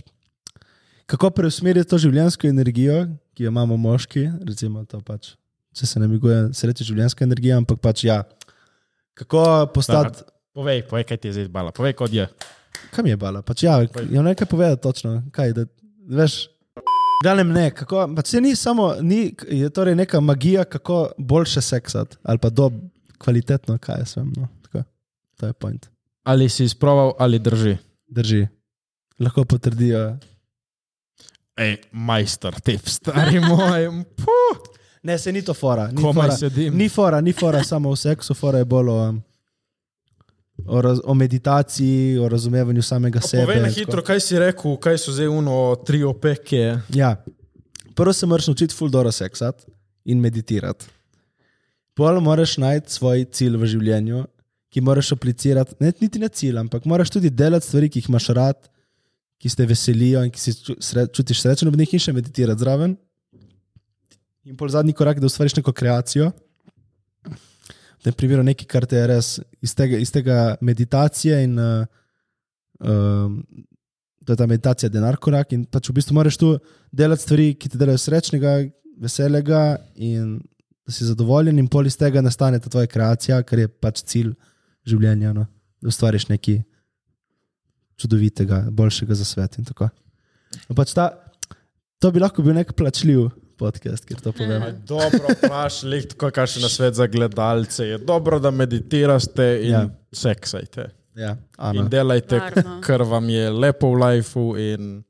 kako preusmeriti to življenjsko energijo, ki jo imamo moški. Recimo, to pač, če se namiguje, se reče življenjska energija, ampak pač ja. Kako postati, Povej, povej, kaj ti je zdaj bala, povej, kot je. Kam je bala? Pač, ja, je nekaj povedati točno. Kaj, da, veš, Glavnem ne, kako, pač se ni samo, ni, je torej neka magija, kako boljše seksati, ali pa do kvalitetno, kaj jaz vem. No, tako, to je point. Ali si izproval, ali drži. Drži. Lahko potrdijo. ej, majster, te stari moj. Puh. Ne, se ni to fora. Ni Komaj fora, sedim. Ni fora, ni fora samo v seksu, fora je bolj o, o, raz, o meditaciji, o razumevanju samega sebe. Povej na tako. hitro, kaj si rekel, kaj so zdaj uno tri opeke. Ja. Prvo se moraš naučiti ful dobro seksati in meditirati. Pol moraš najti svoj cilj v življenju, ki moraš aplicirati, ne niti na cilj, ampak moraš tudi delati stvari, ki jih imaš rad, ki te veselijo in ki si sre, čutiš srečen ob njih in še meditirati zraven. In pol zadnji korak, da ustvariš neko kreacijo. Tem primeru nekaj, kar te je res iz tega, iz tega meditacije in uh, um, to je ta meditacija, denar korak. In pač v bistvu moraš tu delati stvari, ki te delajo srečnega, veselega in da si zadovoljen, in pol iz tega nastane ta tvoja kreacija, kar je pač cilj življenja. No? Da ustvariš nekaj čudovitega, boljšega za svet. in tako. No, pač ta, to bi lahko bil nek plačljiv podcast, ker to povem. Aj, Dobro, paš, lih tako kaže na svet za gledalce. Je dobro, da meditirate in Ja. ja. seksajte. Ja, In delajte, Varno. kar vam je lepo v lifeu. In...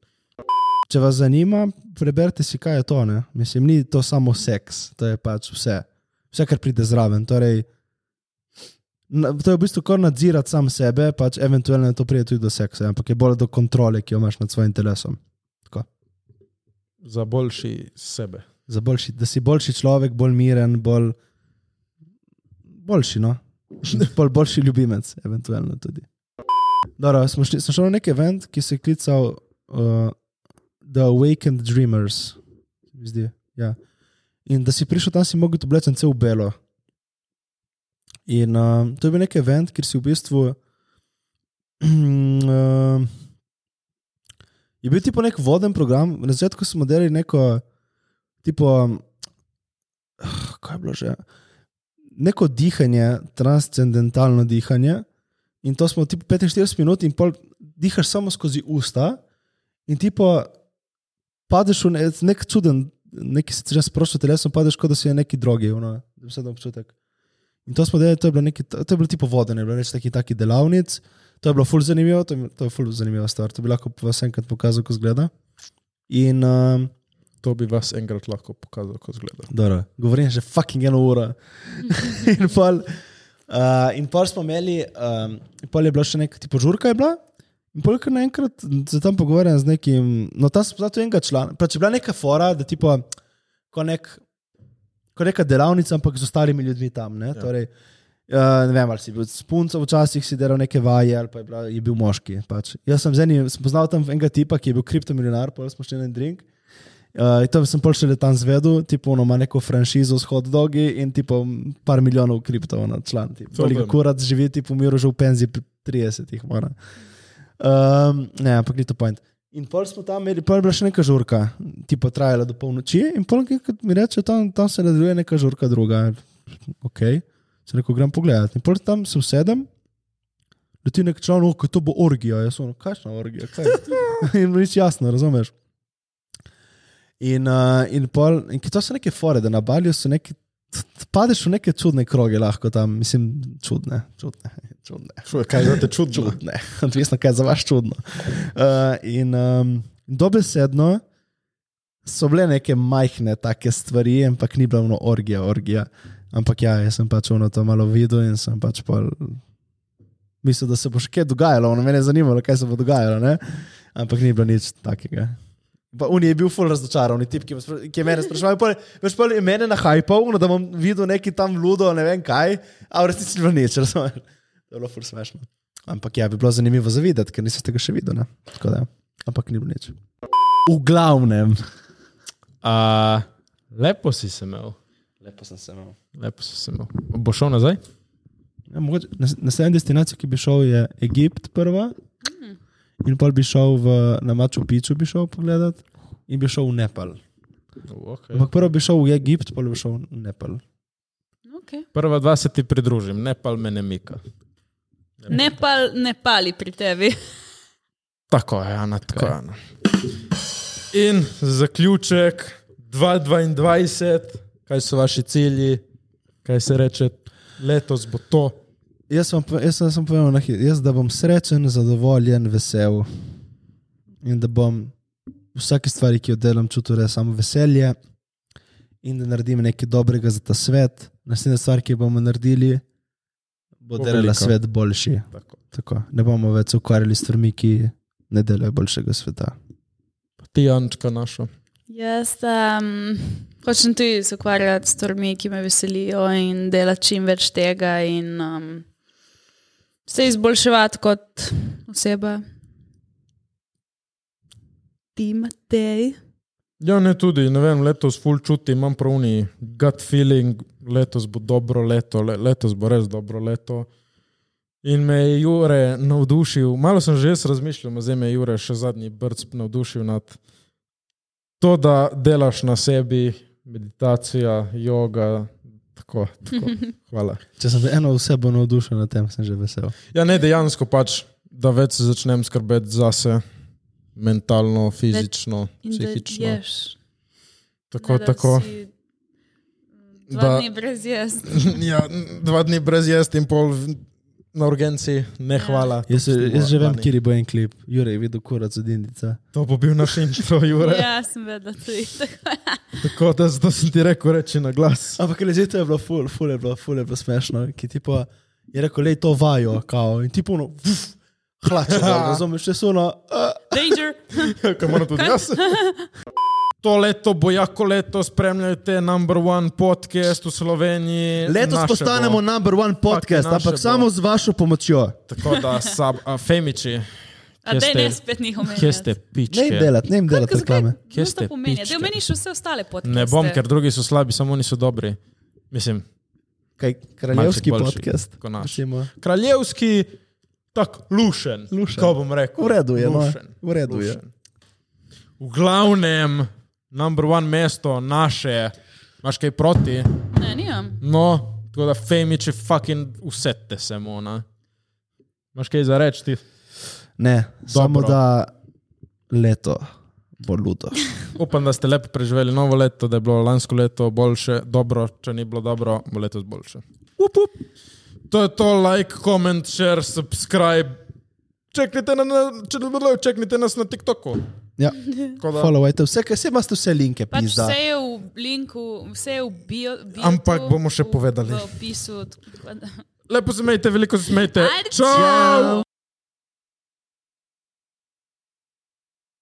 Če vas zanima, preberite si, kaj je to. Ne? Mislim, ni to samo seks, to je pač vse. Vse, kar pride zraven. Torej, na- to je v bistvu kot nadzirati sam sebe, pač eventualno to pride tudi do seksa, ampak je bolj do kontrole, ki jo imaš nad svojim telesom. Za boljši sebe. Za Boljši, da si boljši človek, bolj miren, bolj boljši, no? bolj boljši ljubimec, eventualno tudi. Dobro, smo šli, šel na nek event, ki se je klical uh, The Awakened Dreamers. Zdi, ja. In da si prišel tam, si mogel oblečen cel v belo. In uh, to je bil nek event, kjer si v bistvu. Uh, je bil tipo nek voden program. Na začetku smo delali neko, tipo, kaj je bilo že, neko dihanje, transcendentalno dihanje. In to smo tipo 45 minut in pol dihaš samo skozi usta, in tipo padeš v ne- nek čuden, neki se že sprošča telesom, padeš kot da si je neki drogi, ono, vse to občutek. In to smo delali, to je bilo, neki, to je bilo tipo vodene, bilo več takih taki delavnic. To je bilo ful zanimivo, to je, to je ful zanimiva stvar. To bi lahko vas enkrat pokazal, kako izgleda. In um, To bi vas enkrat lahko pokazal, kako izgleda. Dobro, govorim že fucking eno uro. in, pol, uh, in pol smo imeli, um, pol je bila še neka tipo žurka, je bila. In pol kar naenkrat se tam pogovarjam z nekim, no tam sem zato enega člana. Pač je bila neka fora, da tipo, ko, nek, ko neka delavnica, ampak z ostalimi ljudmi tam. Ne? Ja. Torej, uh, ne vem, ali si bil s punco, včasih si delal neke vaje, ali pa je, bila, je bil moški. Pač. Jaz sem, z enim, sem poznal tam enega tipa, ki je bil kriptomilionar, pol smo šli na en drink. Uh, in to sem pol šele tam zvedel, tipo, ono, ima neko franšizo s hot dogi in tipo par milijonov kriptov na član. Veliko vem. kurat živi, tipo, umiro že v penziji pri 30-ih. mora. Um, ne, ampak ni to point. In pol smo tam imeli, pol je bila še neka žurka, tipo trajala do polnoči, in pol, kot mi reče, tam, tam se nadaljuje neka žurka druga. Ok, se neko grem pogledat. In pol tam se usedem, leti nek član, kaj to bo orgija. Jaz sem, kakšna orgija, kaj? in nič jasno, razumeš? In, uh, in, pol, in to so neke fore, da na balju so neki, padeš v neke čudne kroge, lahko tam, mislim, čudne, čudne, čudne. Šo, kaj je te čudno? Čudne, odvisno, kaj je za vas čudno. Uh, in um, dobesedno so bile neke majhne take stvari, ampak ni bila ono orgija, orgija. Ampak ja, jaz sem pač ono to malo videl in sem pač pol. Mislil, da se bo še kaj dogajalo, ono mene je zanimalo, kaj se bo dogajalo, ne? ampak ni bilo nič takega. Pa Uni je bil full razočaran, tip, ki, me ki je mene spraševal. pol- Veš, pa je mene nahajpal, da bom videl neki tam ludo, ne vem kaj, a v resnici ni bilo nič, razumeš? To je bilo full smešno. Ampak ja, bi bilo zanimivo za videti, ker nisem tega še videl. Ne? Tako da, ampak ni bilo nič. V glavnem. Uh, lepo si se imel. Lepo sem se imel. Lepo si se imel. Bo šel nazaj? Ja, mogoče, nas- naslednja destinacija, ki bi šel, je Egipt, prva. In pol bi šel v, na Maču Piču, bi šel pogledat, in bi šel v Nepal. Okay. Ampak prvo bi šel v Egipt, pol bi šel v Nepal. Okay. Prva dva se ti pridružim, ne pa me ne mika. Ne, pal, ne pali pri tebi. Tako je, Ana, tako je. Ana. In zaključek 2022, kaj so vaši cilji, kaj se reče, letos bo to. Jaz, vam, jaz sem, sem povedal, na jaz, da bom srečen, zadovoljen, vesel in da bom vsake stvari, ki jo delam, čutim res samo veselje in da naredim nekaj dobrega za ta svet. Naslednja stvar, ki jo bomo naredili, bo Bo delala velika. svet boljši. Tako. Tako. Ne bomo več ukvarjali s stvarmi, ki ne delajo boljšega sveta. Ti, Ančka, naša. Jaz um, hočem tudi se ukvarjati s stvarmi, ki me veselijo in delati čim več tega in um, se izboljševati kot oseba. Ti, Matej. Ja, ne tudi, ne vem, letos full čuti, imam pravni gut feeling, letos bo dobro leto, le, letos bo res dobro leto. In me je Jure navdušil, malo sem že jaz razmišljal, zdaj me je Jure še zadnji brc navdušil nad to, da delaš na sebi, meditacija, yoga. Tako, tako. Hvala. Če sem eno osebo navdušen nad tem, sem že vesel. Ja, ne dejansko pač, da več se začnem skrbeti zase, mentalno, fizično, da psihično. ješ. Tako, Ne, da tako. si Dva Da- dni brez jaz. Ja, dva dni brez jesti in pol na urgenci, ne hvala. Jaz, se- Smo jaz že vem, kje bo en klip. Jure je videl kurac od Indica. To bo bil naš intro, Jure. Ja, sem vedela tudi. Tako da zato sem ti rekel reči na glas. Ampak le to je bilo ful, ful je bilo, ful je bilo smešno. Ki ti pa je rekel, le to vajo, kao. In ti puno, hlače, razumeš, če so ono. Uh, Danger! Kaj moram tudi jaz? To leto bo jako leto, spremljajte number one podcast v Sloveniji. letos Naše postanemo bo. number one podcast, ampak bo. samo z vašo pomočjo. Tako da, sab, a, femiči, A ste? ne spet njih omenjati. kje ste Ne pičke? jim delati, ne jim delati Kaj- reklame. Kje ste pičke? Da omeniš vse ostale podcaste. Ne bom, ker drugi so slabi, samo oni so dobri. Mislim, Kaj, kraljevski podcast. kraljevski, tako lušen. Lušen. Ko bom rekel. V redu je, no. Lušen. V redu je. V glavnem, number one mesto naše, imaš kaj proti? Ne, nimam. No, tako da femiči fucking usete se mu, ne? Imaš kaj za reči ti? Ne, samo Dobro. da leto bo ludo. Upam, da ste lepo preživeli novo leto, da je bilo lansko leto boljše, dobro, če ni bilo dobro, bo letos boljše. Up, up. To je to, like, comment, share, subscribe. Čekajte, na, na, če, čekajte nas na TikToku. Ja, da- followajte vse, ker vse imate vse linke, Pač pizda. vse je v linku, vse je v bio. bio Ampak bomo še povedali. V opisu. Lepo se smejte, veliko se smejte. Čau! čau!